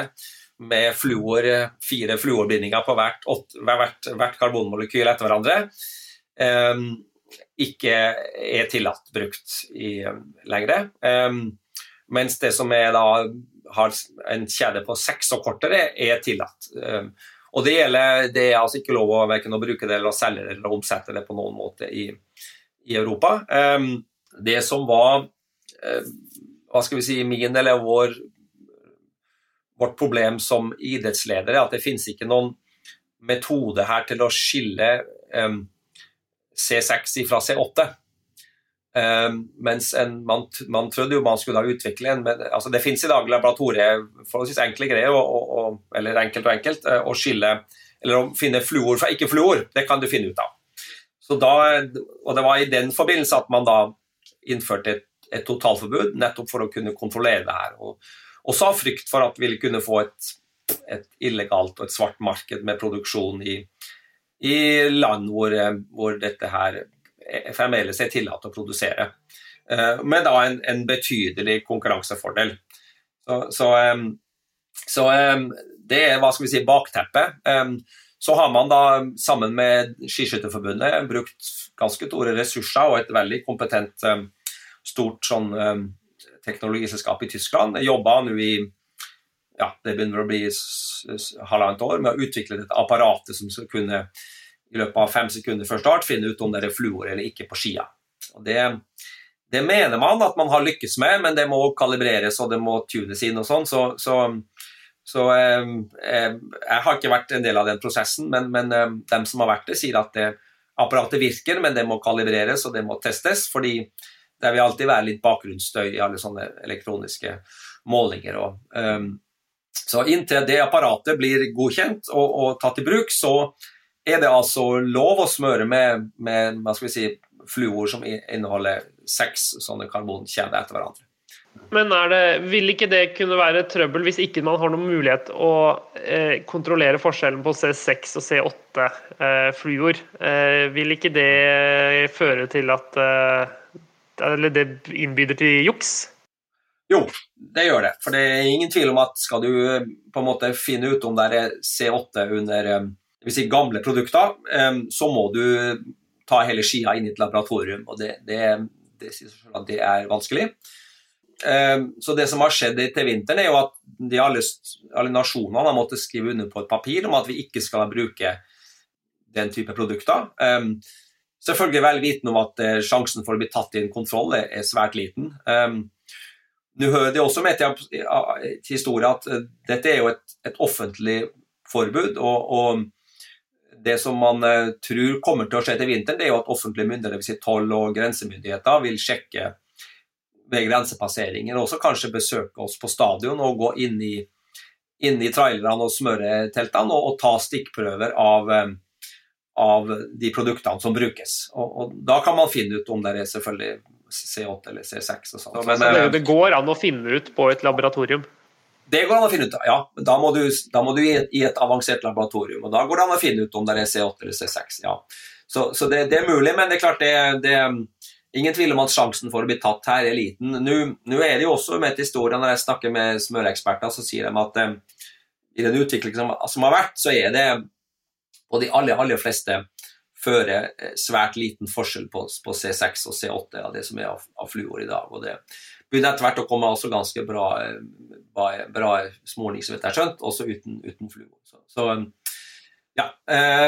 Med fluor, fire fluorbindinger på hvert, hvert, hvert karbonmolekyl etter hverandre. Um, ikke er tillatt brukt i, um, lenger. Um, mens det som er da, har en kjede på seks og kortere, er tillatt. Um, og det, gjelder, det er altså ikke lov å, å bruke det eller å selge det eller omsette det på noen måte i, i Europa. Um, det som var hva skal vi si, min eller vår, vårt problem som idrettsledere, at det finnes ikke noen metode her til å skille C6 fra C8. Um, mens en, man, man, trodde jo man skulle da utvikle en men, altså Det finnes i dag laboratorier forholdsvis enkle greier, og, og, eller enkelt og enkelt, eh, å skille eller å finne fluor fra ikke-fluor. Det kan du finne ut av. Så da, og Det var i den forbindelse at man da innførte et, et totalforbud, nettopp for å kunne kontrollere det her. Og, også av frykt for at vi ville kunne få et, et illegalt og et svart marked med produksjon i, i land hvor, eh, hvor dette her fremdeles er tillatt å produsere. Eh, med da en, en betydelig konkurransefordel. Så, så, så, det er hva skal vi si, bakteppet. Så har man da sammen med Skiskytterforbundet brukt ganske store ressurser og et veldig kompetent stort sånn teknologiselskap i Tyskland. Jobba nå i ja, det begynner å bli halvannet år med å utvikle dette apparatet som skal kunne i løpet av fem sekunder før start finne ut om det er fluor eller ikke på skia. Det, det, mener man at man har lykkes med, men det må kalibreres og det må tunes inn og sånn. Så, så, så eh, jeg har ikke vært en del av den prosessen, men, men eh, dem som har vært det, sier at det, apparatet virker, men det må kalibreres og det må testes. fordi det vil alltid være litt bakgrunnsstøy i alle sånne elektroniske målinger. Og, um, så inntil det apparatet blir godkjent og, og, tatt i bruk, så er det altså lov å smøre med, med hva skal vi si, fluor som inneholder seks sånne karbonkjeder etter hverandre. Men det, vil ikke det kunne være trøbbel hvis ikke man har noen mulighet å eh, kontrollere forskjellen på C6 og C8 eh? Eh, vil ikke det føre til at eh, Eller det innbyder til juks? Jo, det gjør det. For det er ingen tvil om at skal du eh, på en måte finne ut om det er C8 under eh, si gamle produkter, så må du ta hele skia inn i et laboratorium. og det, det, det, det er vanskelig. Så det som har skjedd til vinteren, er jo at de alle, alle nasjonene har måttet skrive under på et papir om at vi ikke skal bruke den type produkter. Selvfølgelig vel vitende om at eh, sjansen for å bli tatt i en kontroll er svært liten. Nå hører det også med til historien at eh, dette er jo et, et offentlig forbud. og, og det som man uh, tror kommer til å skje til vinteren, det er jo at offentlige myndigheter, dvs. Si toll og grensemyndigheter, vil sjekke ved grensepasseringer. Også kanskje besøke oss på stadion og gå inn i, inn i trailerne og smøreteltene og, og ta stikkprøver av, eh, av, de produktene som brukes. Og, og, Da kan man finne ut om det er selvfølgelig C8 eller C6. og sånt. Men, det, det går an å finne ut på et laboratorium? Det går an å finne ut, ja. Da må du, da må du i, et, i, et, avansert laboratorium. og Da går det an å finne ut om det er C8 eller C6. ja. Så, så det, det, er mulig, men det er klart det, det Ingen tvil om at sjansen for å bli tatt her er liten. Nå er det jo også med til historien når jeg snakker med smøreksperter, så sier de at eh, i den utviklingen som, som, har vært, så er det på de aller, aller fleste fører eh, svært liten forskjell på, på, C6 og C8 av det som er av, av fluor i dag. og Det begynner etter hvert å komme også ganske bra, eh, bra, bra så vidt jeg har skjønt, også uten, uten fluor. Så, så ja,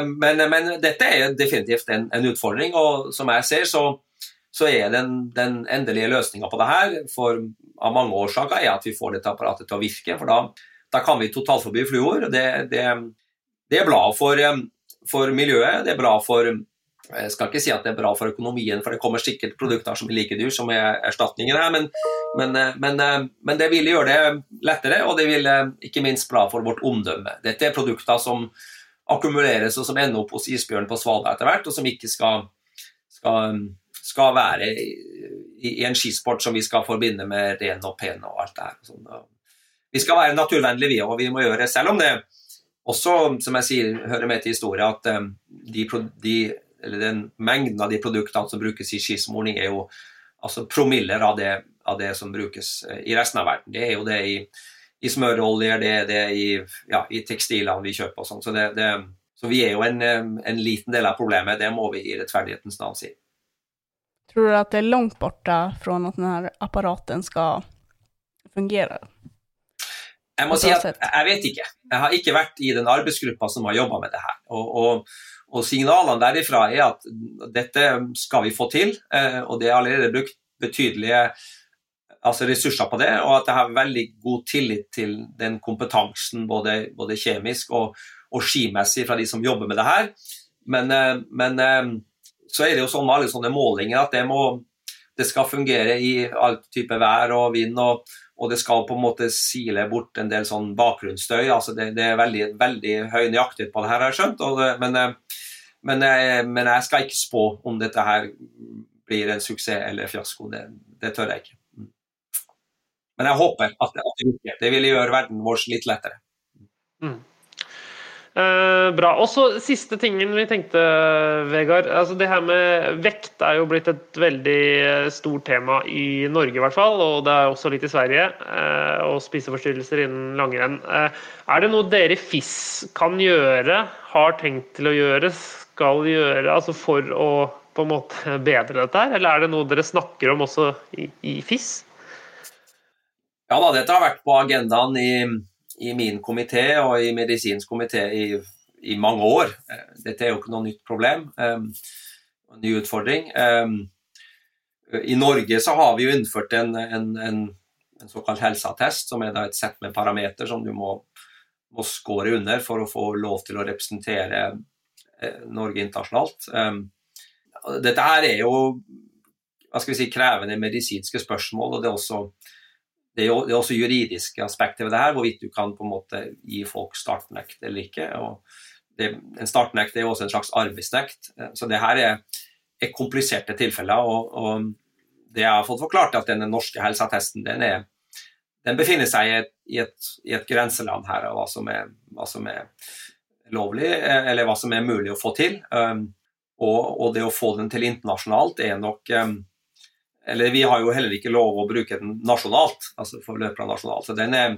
men, men, dette er definitivt en, en utfordring, og som jeg ser, så så er den, den endelige løsninga på det her for, av mange årsaker er at vi får dette apparatet til å virke. For da, da kan vi totalforby fluor. Det, det, det, er bra for, for, miljøet, det er bra for jeg skal ikke si at det er bra for økonomien, for det kommer sikkert produkter som er like dyr som er erstatninger her, men, men, men, men det vil gjøre det lettere, og det vil ikke minst bra for vårt omdømme. Dette er produkter som akkumuleres og som ender opp hos isbjørn på Svalbard etter hvert, og som ikke skal, skal skal være i, en skisport som vi skal forbinde med ren og pen og alt det her. Sånn, vi skal være naturvennlige, vi, og vi må gjøre det. selv om det også, som jeg sier, hører med til historien at um, de, de, den mengden av de produktene som brukes i skismurning, er jo altså promiller av det, av det, som brukes eh, i resten av verden. Det er jo det i, i smøroljer, det er det i, ja, i tekstilene vi kjøper og sånn. Så, så, vi er jo en, en, liten del av problemet, det må vi i rettferdighetens navn si. Tror du at det er langt borte fra at denne apparaten skal fungere? Jeg må si at jeg vet ikke. Jeg har ikke vært i den arbeidsgruppa som har jobba med det her. Og, og, og, signalene derifra er at dette skal vi få til, eh, og det er allerede brukt betydelige altså ressurser på det, og at jeg har veldig god tillit til den kompetansen, både, både kjemisk og, og skimessig, fra de som jobber med det her. Men, eh, men eh, så er det jo sånn med alle sånne målinger at det, må, det skal fungere i all type vær og vind. og, og det skal på en måte sile bort en del sånn bakgrunnsstøy. altså Det, det er veldig, veldig høy nøyaktighet på det her, har jeg skjønt. Det, men, eh, men, jeg, eh, men, jeg skal ikke spå om dette her blir en suksess eller fiasko. Det, det tør jeg ikke. Men jeg håper at det, at det. Det vil gjøre verden vår litt lettere. Mm. Eh, bra. Og så siste tingen vi tenkte, Vegard. altså Det her med vekt er jo blitt et veldig eh, stort tema i Norge i hvert fall, og det er også litt i Sverige. Eh, og spiseforstyrrelser innen langrenn. Eh, er det noe dere i FIS kan gjøre, har tenkt til å gjøre, skal gjøre, altså for å på en måte [laughs] bedre dette her? Eller er det noe dere snakker om også i, i FIS? Ja da, dette har vært på agendaen i i min komité og i medisinsk komité i, i, mange år. Eh, dette er jo ikke noe nytt problem, um, ny utfordring. Um, I Norge så har vi jo innført en, en, en, en såkalt helseattest, som er et sett med parameter som du må, må score under for å få lov til å representere Norge internasjonalt. Um, dette her er jo hva skal vi si, krevende medisinske spørsmål, og det er også det er, jo, det er også juridiske aspekter ved det her, hvorvidt du kan på en måte gi folk startnekt eller ikke. Det, en startnekt er jo også en slags arbeidsnekt. Så det her er, er kompliserte tilfeller. og, og det jeg har fått forklart, er at denne norske helseattesten den, er, den befinner seg i et, i, et, i et, grenseland her og hva som, er, hva som er lovlig, eller hva som er mulig å få til. Um, og, og, det å få den til internasjonalt er nok um, Eller vi har jo heller ikke lov å bruke den nasjonalt, altså for løpere nasjonalt. Så er,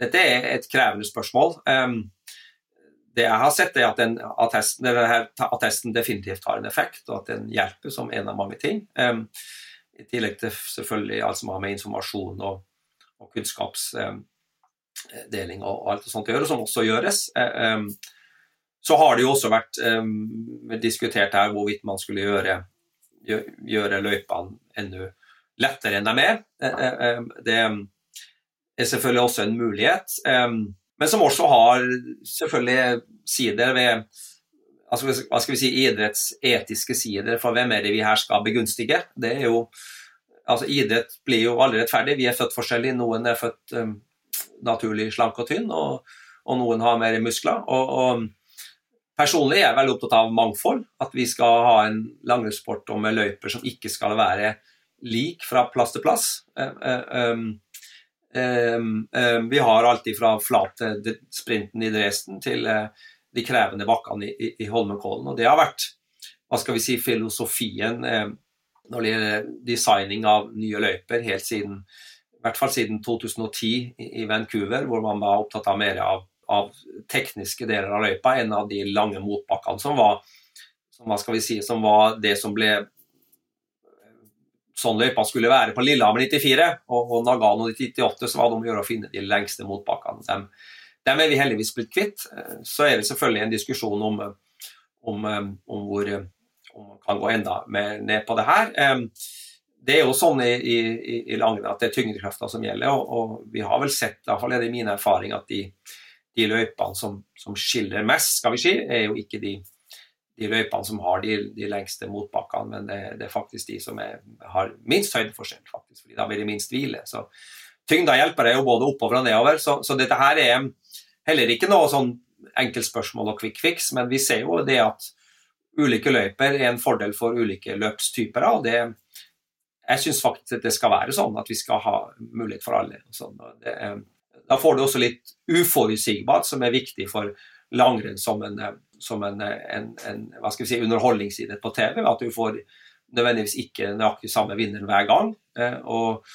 dette er et krevende spørsmål. Um, det jeg har sett, er at den attesten, attesten, definitivt har en effekt, og at den hjelper som en av mange ting. Um, I tillegg til selvfølgelig alt som har med informasjon og, og kunnskapsdeling um, og, alt sånt å gjøre, som også gjøres. Um, så har det jo også vært diskutert her hvorvidt man skulle gjøre, gjøre løypene enda lettere enn de er. Det er selvfølgelig også en mulighet men som også har selvfølgelig sider ved hva skal vi si, idrettsetiske sider for hvem er det vi her skal begunstige. Det er jo, altså Idrett blir jo aldri rettferdig. Vi er født forskjellig. Noen er født um, naturlig slank og tynn, og, og, noen har mer muskler. Og, og, Personlig er jeg veldig opptatt av mangfold. At vi skal ha en langrennssport med løyper som ikke skal være lik fra plass til plass. Um, Ehm, ehm, vi har alltid fra flate sprinten i Dresden til eh, de krevende bakkene i, i Holmenkollen. Og det har vært hva skal vi si, filosofien eh, når det gjelder designing av nye løyper, helt siden i hvert fall siden 2010 i Vancouver, hvor man var opptatt av mer av, av tekniske deler av løypa enn av de lange motbakkene, som var, som, si, som var det som ble sånn løypa skulle være på Lillehammer 94 og, og Nagano 98, så var det om å gjøre å finne de lengste motbakkene. Dem, dem, er vi heldigvis blitt kvitt. Så er det selvfølgelig en diskusjon om, om, om hvor om man kan gå enda mer ned på det her. Det er jo sånn i, i, i langrenn at det er tyngdekrafta som gjelder, og, og, vi har vel sett, i hvert fall er det min erfaring, at de, de løypene som, som, skiller mest, skal vi si, er jo ikke de de løypene som har de, de lengste motbakkene, men det, det, er faktisk de som er, har minst høydeforskjell, faktisk, fordi da blir det minst hvile. Så tyngda hjelper deg jo både oppover og nedover, så, så, dette her er heller ikke noe sånn enkeltspørsmål og quick fix, men vi ser jo det at ulike løyper er en fordel for ulike løpstyper. og det jeg syns faktisk at det skal være sånn at vi skal ha mulighet for alle. Sånn, det, da får du også litt uforutsigbart, som er viktig for langrenn som en, som en, en, en vi si, underholdningsidrett på TV. At du får nødvendigvis ikke nøyaktig samme vinner hver gang. Eh, og,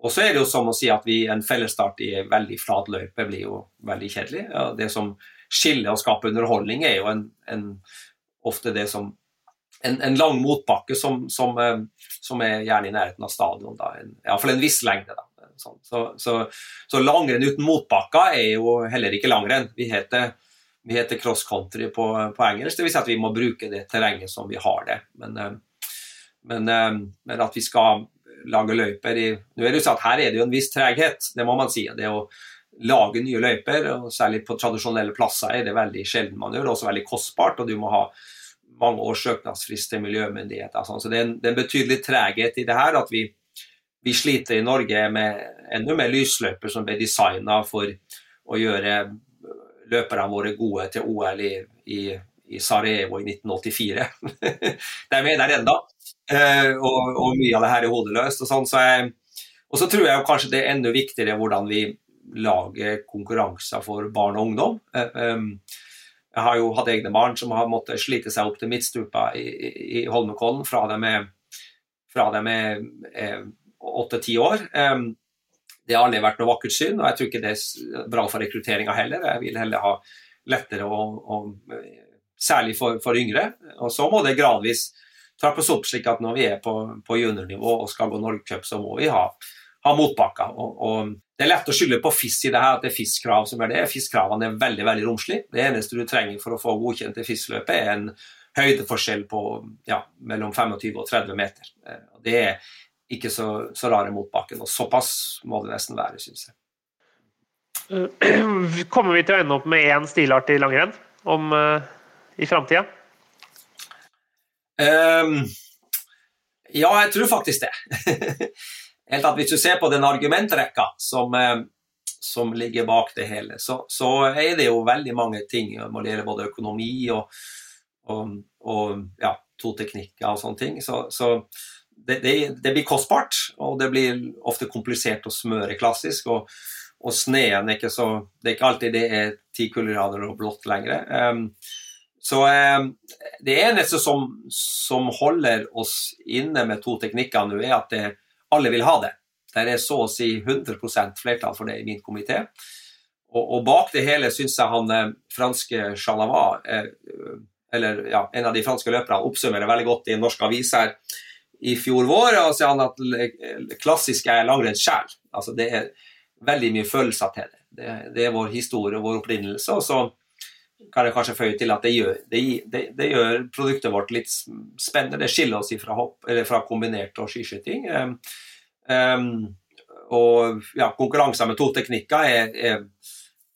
og, så er det jo som å si at vi en fellesstart i veldig flat løype blir jo veldig kjedelig. Det som skiller og skaper underholdning, er jo en, ofte det som en, en lang motbakke som, som, eh, som, er gjerne i nærheten av stadion. En, Iallfall en viss lengde. da. Så, så, så, langrenn uten motbakker er jo heller ikke langrenn. Vi heter vi heter cross country på, på engelsk. vil Si at vi må bruke det terrenget som vi har det. Men, eh, men, eh, men at vi skal lage løyper i Nå er det jo sånn at Her er det jo en viss treghet, det må man si. Det å lage nye løyper, og særlig på tradisjonelle plasser, er det veldig sjelden man gjør. Det er også veldig kostbart, og du må ha mange års søknadsfrist til miljømyndigheter. Sånn. Så det er, en, det er en betydelig treghet i det her. at vi, vi sliter i Norge med enda mer lysløyper som ble designa for å gjøre løperne våre gode til OL i, i, i Sarajevo i 1984. [laughs] de er der ennå, eh, og, og, mye av det her er hodeløst. Og, sånn, så jeg, og så tror jeg kanskje det er enda viktigere hvordan vi lager konkurranser for barn og ungdom. Eh, jeg har jo hatt egne barn som har måttet slite seg opp til midtstupa i, i Holmenkollen fra de er åtte-ti år. Det har aldri vært noe vakkert syn, og jeg tror ikke det er bra for rekrutteringa heller. Jeg vil heller ha lettere å, å Særlig for, for, yngre. Og så må det gradvis trappes opp, slik at når vi er på, på juniornivå og skal gå Norgecup, så må vi ha, ha motbakker. Og, og, det er lett å skylde på FIS i det her, at det er FIS-krav som er det. FIS-kravene er veldig veldig romslige. Det eneste du trenger for å få godkjent det FIS-løpet, er en høydeforskjell på ja, mellom 25 og 30 meter. Eh, det er ikke så, så rare mot bakken. Og såpass må det nesten være, syns jeg. [clears throat] Kommer vi til å ende opp med én stilart i langrenn om, uh, i framtida? Um, ja, jeg tror faktisk det. [laughs] Helt at Hvis du ser på den argumentrekka som, uh, som ligger bak det hele, så, så, er det jo veldig mange ting når det gjelder både økonomi og, og, og ja, to teknikker og sånne ting. Så, så det, det, det, blir kostbart, og det blir ofte komplisert å smøre klassisk. Og, og sneen er ikke så Det er ikke alltid det er ti kulerader og blått lenger. Um, så um, det eneste som, som, holder oss inne med to teknikker nå, er at det, alle vil ha det. Det er så å si 100% flertall for det i min komité. Og, og, bak det hele syns jeg han eh, franske Chalavat, eh, eller ja, en av de franske løperne, oppsummerer veldig godt i en norsk avis her i fjor vår. og sier han at klassisk er langrens sjel. Altså, det er veldig mye følelser til det. det. det. er vår historie og vår opprinnelse. og så kan jeg kanskje føye til at det gjør, det, det, det gjør produktet vårt litt spennende. Det skiller oss fra, hopp, fra kombinert og skiskyting. Um, um, og ja, konkurranser med to teknikker er, er,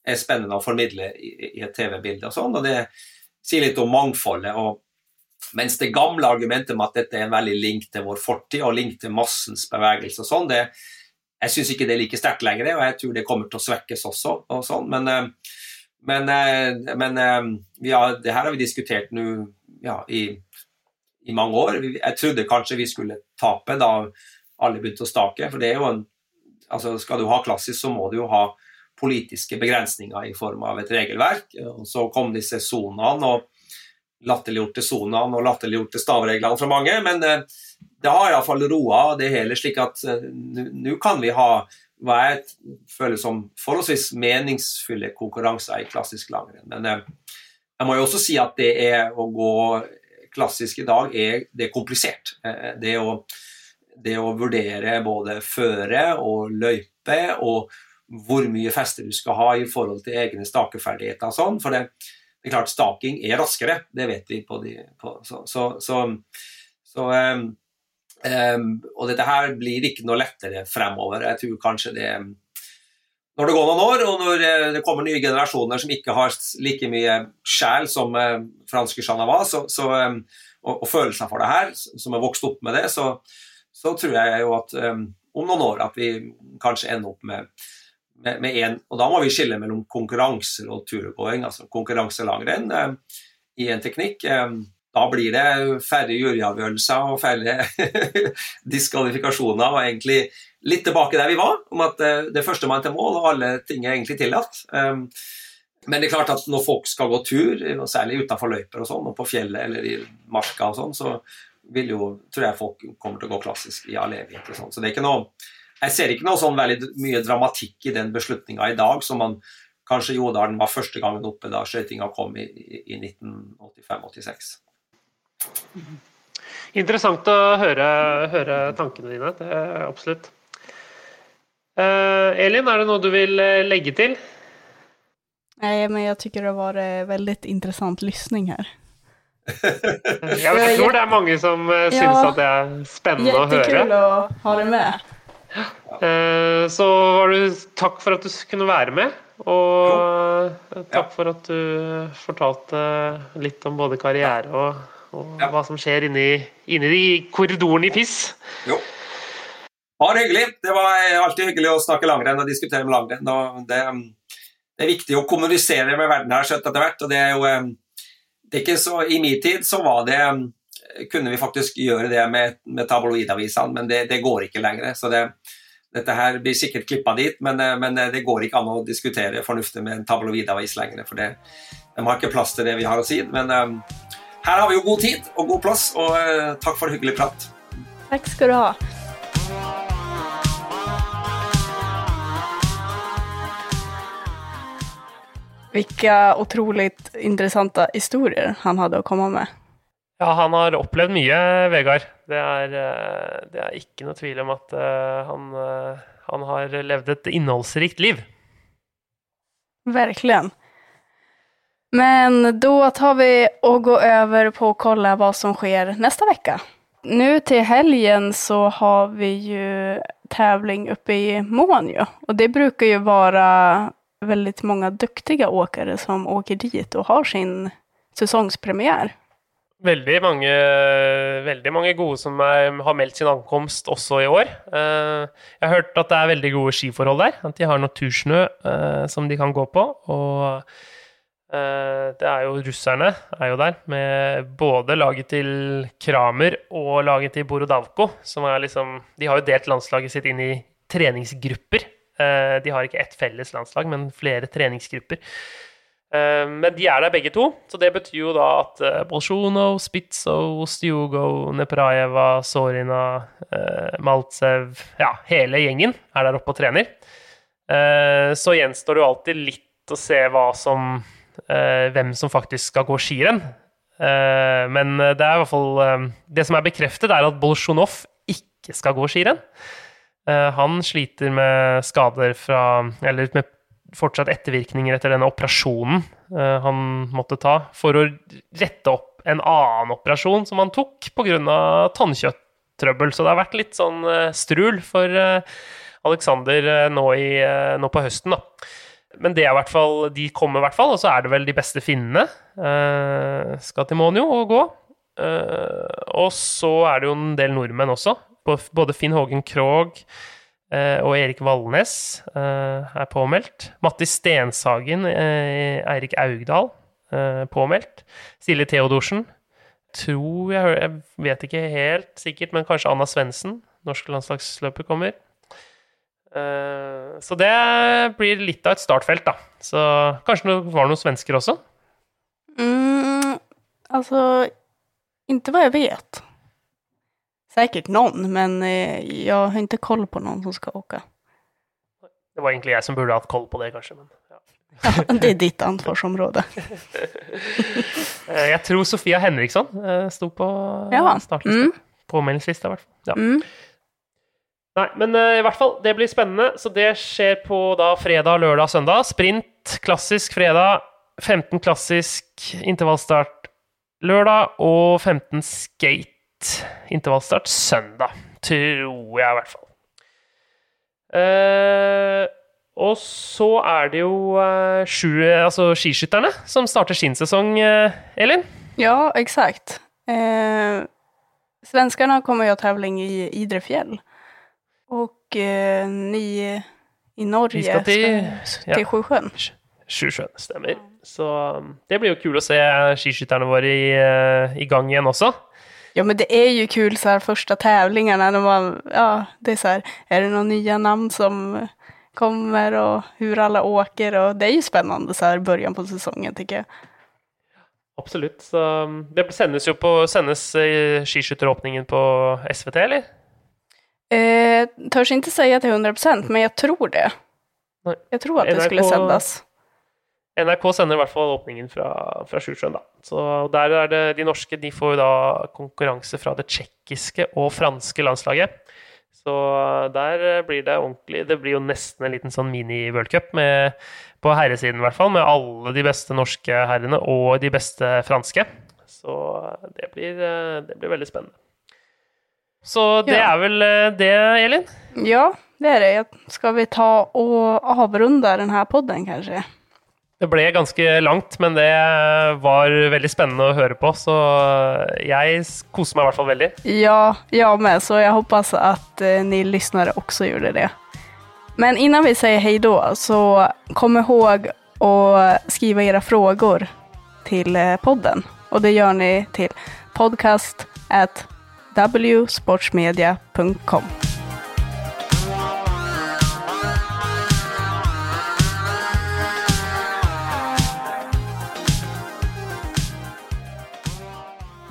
er spennende å formidle i, i et TV-bilde og sånn. og det sier litt om mangfoldet. og mens det gamle argumentet med at dette er en veldig link til vår fortid og link til massens bevegelse og sånn, det, jeg syns ikke det er like sterkt lenger, og jeg tror det kommer til å svekkes også. og sånn, Men, eh, men, eh, men ja, eh, det her har vi diskutert nå ja, i, i, mange år. Jeg trodde kanskje vi skulle tape da alle begynte å stake. for det er jo en, altså Skal du ha klassisk, så må du jo ha politiske begrensninger i form av et regelverk. og Så kom disse sonene og latterliggjorte sonene og latterliggjorte stavreglene fra mange. Men eh, det har iallfall roa det hele, slik at eh, nå kan vi ha hva jeg føler som forholdsvis meningsfulle konkurranser i klassisk langrenn. Men eh, jeg må jo også si at det er å gå klassisk i dag er, det er komplisert. Det å, det å vurdere både føre og løype og hvor mye fester du skal ha i forhold til egne stakeferdigheter og sånn. For det, det er klart, staking er raskere, det vet vi. på de, på, så, så, så, så um, um, Og dette her blir ikke noe lettere fremover. Jeg tror kanskje det Når det går noen år, og når eh, det kommer nye generasjoner som ikke har like mye sjel som uh, franske Chanava, så, så um, og, og følelser for det her, som er vokst opp med det, så, så tror jeg jo at um, om noen år at vi kanskje ender opp med med, med en, og Da må vi skille mellom konkurranser og turgåing, altså konkurranselangrenn eh, i en teknikk. Eh, da blir det færre juryavgjørelser og færre [laughs] diskvalifikasjoner. og egentlig litt tilbake der vi var, om at eh, det er førstemann til mål, og alle ting er egentlig tillatt. Eh, men det er klart at når folk skal gå tur, særlig utenfor løyper og sånn, og på fjellet eller i marka og sånn, så vil jo, tror jeg folk kommer til å gå klassisk i all evighet. Så det er ikke noe jeg ser ikke noe sånn veldig mye dramatikk i den beslutninga i dag, som man kanskje gjorde da den var første gangen oppe da skøytinga kom i, i 1985-86. Interessant å høre, høre, tankene dine. Det er absolutt. Uh, Elin, er det noe du vil eh, legge til? Nei, men jeg syns det var veldig interessant lytting her. [laughs] jeg tror det er mange som syns ja, at det er spennende å høre. Kul å ha det med. Eh, så var du Takk for at du kunne være med. Og takk for at du fortalte litt om både karriere og, og hva som skjer inni, inni de korridorene i FIS. Jo. Bare hyggelig. Det var alltid hyggelig å snakke langrenn og diskutere med langrenn. Det, det, er viktig å kommunisere med verden her skjønt etter hvert. og det er jo eh, det er ikke så, I min tid så var det kunne vi faktisk gjøre det med, med tabloidavisene, men det, det, går ikke lenger. Så det, dette her blir sikkert klippa dit, men, eh, men, eh, det går ikke an å diskutere fornuftig med en tabloidavis lenger. For det, de har ikke plass til det vi har å si. Men um, her har vi jo god tid og god plass, og uh, takk for hyggelig prat. Takk skal du ha. Hvilke utrolig interessante historier han hadde å komme med. Ja, han har opplevd mye, Vegard. Det er, eh, det er ikke noe tvil om at eh, han, eh, han har levd et innholdsrikt liv. Virkelig. Men da tar vi og går over på å kolla hva som skjer neste uke. Nå til helgen så har vi jo tävling oppe i Månjo. Og det bruker jo være veldig mange dyktige åkere som åker dit og har sin sesongspremiere. Veldig mange, veldig mange gode som er, har meldt sin ankomst også i år. Eh, jeg har hørt at det er veldig gode skiforhold der. At de har noe tursnø eh, som de kan gå på. Og Eh, det er jo russerne er jo der, med både laget til Kramer og laget til Borodavko, som er liksom De har jo delt landslaget sitt inn i treningsgrupper. De har ikke ett felles landslag, men flere treningsgrupper. Eh, men de er der begge to, så det betyr jo da at Bolsjunov, Spitzo, Stjugo, Neprajeva, Sorina, Maltsev Ja, hele gjengen er der oppe og trener. Så gjenstår det jo alltid litt å se hva som Eh, hvem som faktisk skal gå skirenn. Eh, men det er i hvert fall eh, Det som er bekreftet, er at Bolsjunov ikke skal gå skirenn. Han sliter med skader fra Eller med fortsatt ettervirkninger etter denne operasjonen han måtte ta for å rette opp en annen operasjon som han tok pga. tannkjøtttrøbbel. Så det har vært litt sånn strul for Alexander nå, i, nå på høsten, da. Men det er hvert fall, de kommer i hvert fall, og så er det vel de beste finnene. Skal til Monio og gå. Og så er det jo en del nordmenn også. Både Finn Hågen Krogh og Erik Valnes er påmeldt. Matti Stenshagen, Eirik Augdal påmeldt. Silje Theodorsen. Tror jeg, jeg vet ikke helt sikkert, men kanskje Anna Svendsen. Norsk landslagsløper kommer. Eh, så det blir litt av et startfelt, da. Så kanskje det var noen svensker også? Mm, altså Ikke hva jeg vet. Sikkert noen, men eh, jeg har ikke koll på noen som skal åke. Det var egentlig jeg som burde hatt koll på det, kanskje. Men, ja. ja, [laughs] det er ditt ansvarsområde. [laughs] Eh, jeg tror Sofia Henriksson sto på ja. startlista. Mm. Påmeldingslista, i hvert fall. Ja. Mm. Nei, men i hvert fall, det blir spennende. Så det skjer på da fredag, lørdag, søndag. Sprint klassisk fredag. 15 klassisk intervallstart lørdag. Og 15 skate intervallstart søndag. Tror jeg, i hvert fall. Eh, og så er det jo eh, sju, altså skiskytterne som starter sin sesong, Elin? Ja, eksakt. Eh, svenskene kommer jo tävling i Idrefjell. Og eh, ni i Norge Vi skal til, skal til Sjusjøen. Sjusjøen, stemmer. Så um, det blir jo kult å se skiskytterne våre i, eh, i, gang igjen også. Ja, men det er jo kul så här första tävlingarna när man, ja, det er så här, är det noen nye navn som kommer og hur alle åker og det er jo spennende så här början på säsongen tycker jeg. Absolutt. Så um, det sendes jo på sendes skiskytteråpningen på SVT, eller? Eh, törs inte säga till 100% men jeg tror det. Nej. Jag tror att det skulle sendes. NRK sender i hvert fall åpningen fra, fra Sjusjøen, da. Så der er det de norske De får jo da konkurranse fra det tsjekkiske og franske landslaget. Så der blir det ordentlig Det blir jo nesten en liten sånn mini-worldcup på herresiden, i hvert fall, med alle de beste norske herrene og de beste franske. Så det blir, det blir veldig spennende. Så det ja. er vel eh, det, Elin? Ja, det er det. Skal vi ta og avrunde denne podden, kanskje? Det ble ganske langt, men det var veldig spennende å høre på, så jeg koser meg i hvert fall veldig. Ja, jeg med, så jeg håper at uh, ni lyssnare også gjorde det. Men innan vi sier hei da, så kom ihåg å skrive dere spørsmål til eh, podden. Og det gjør ni til podcast at wsportsmedia.com.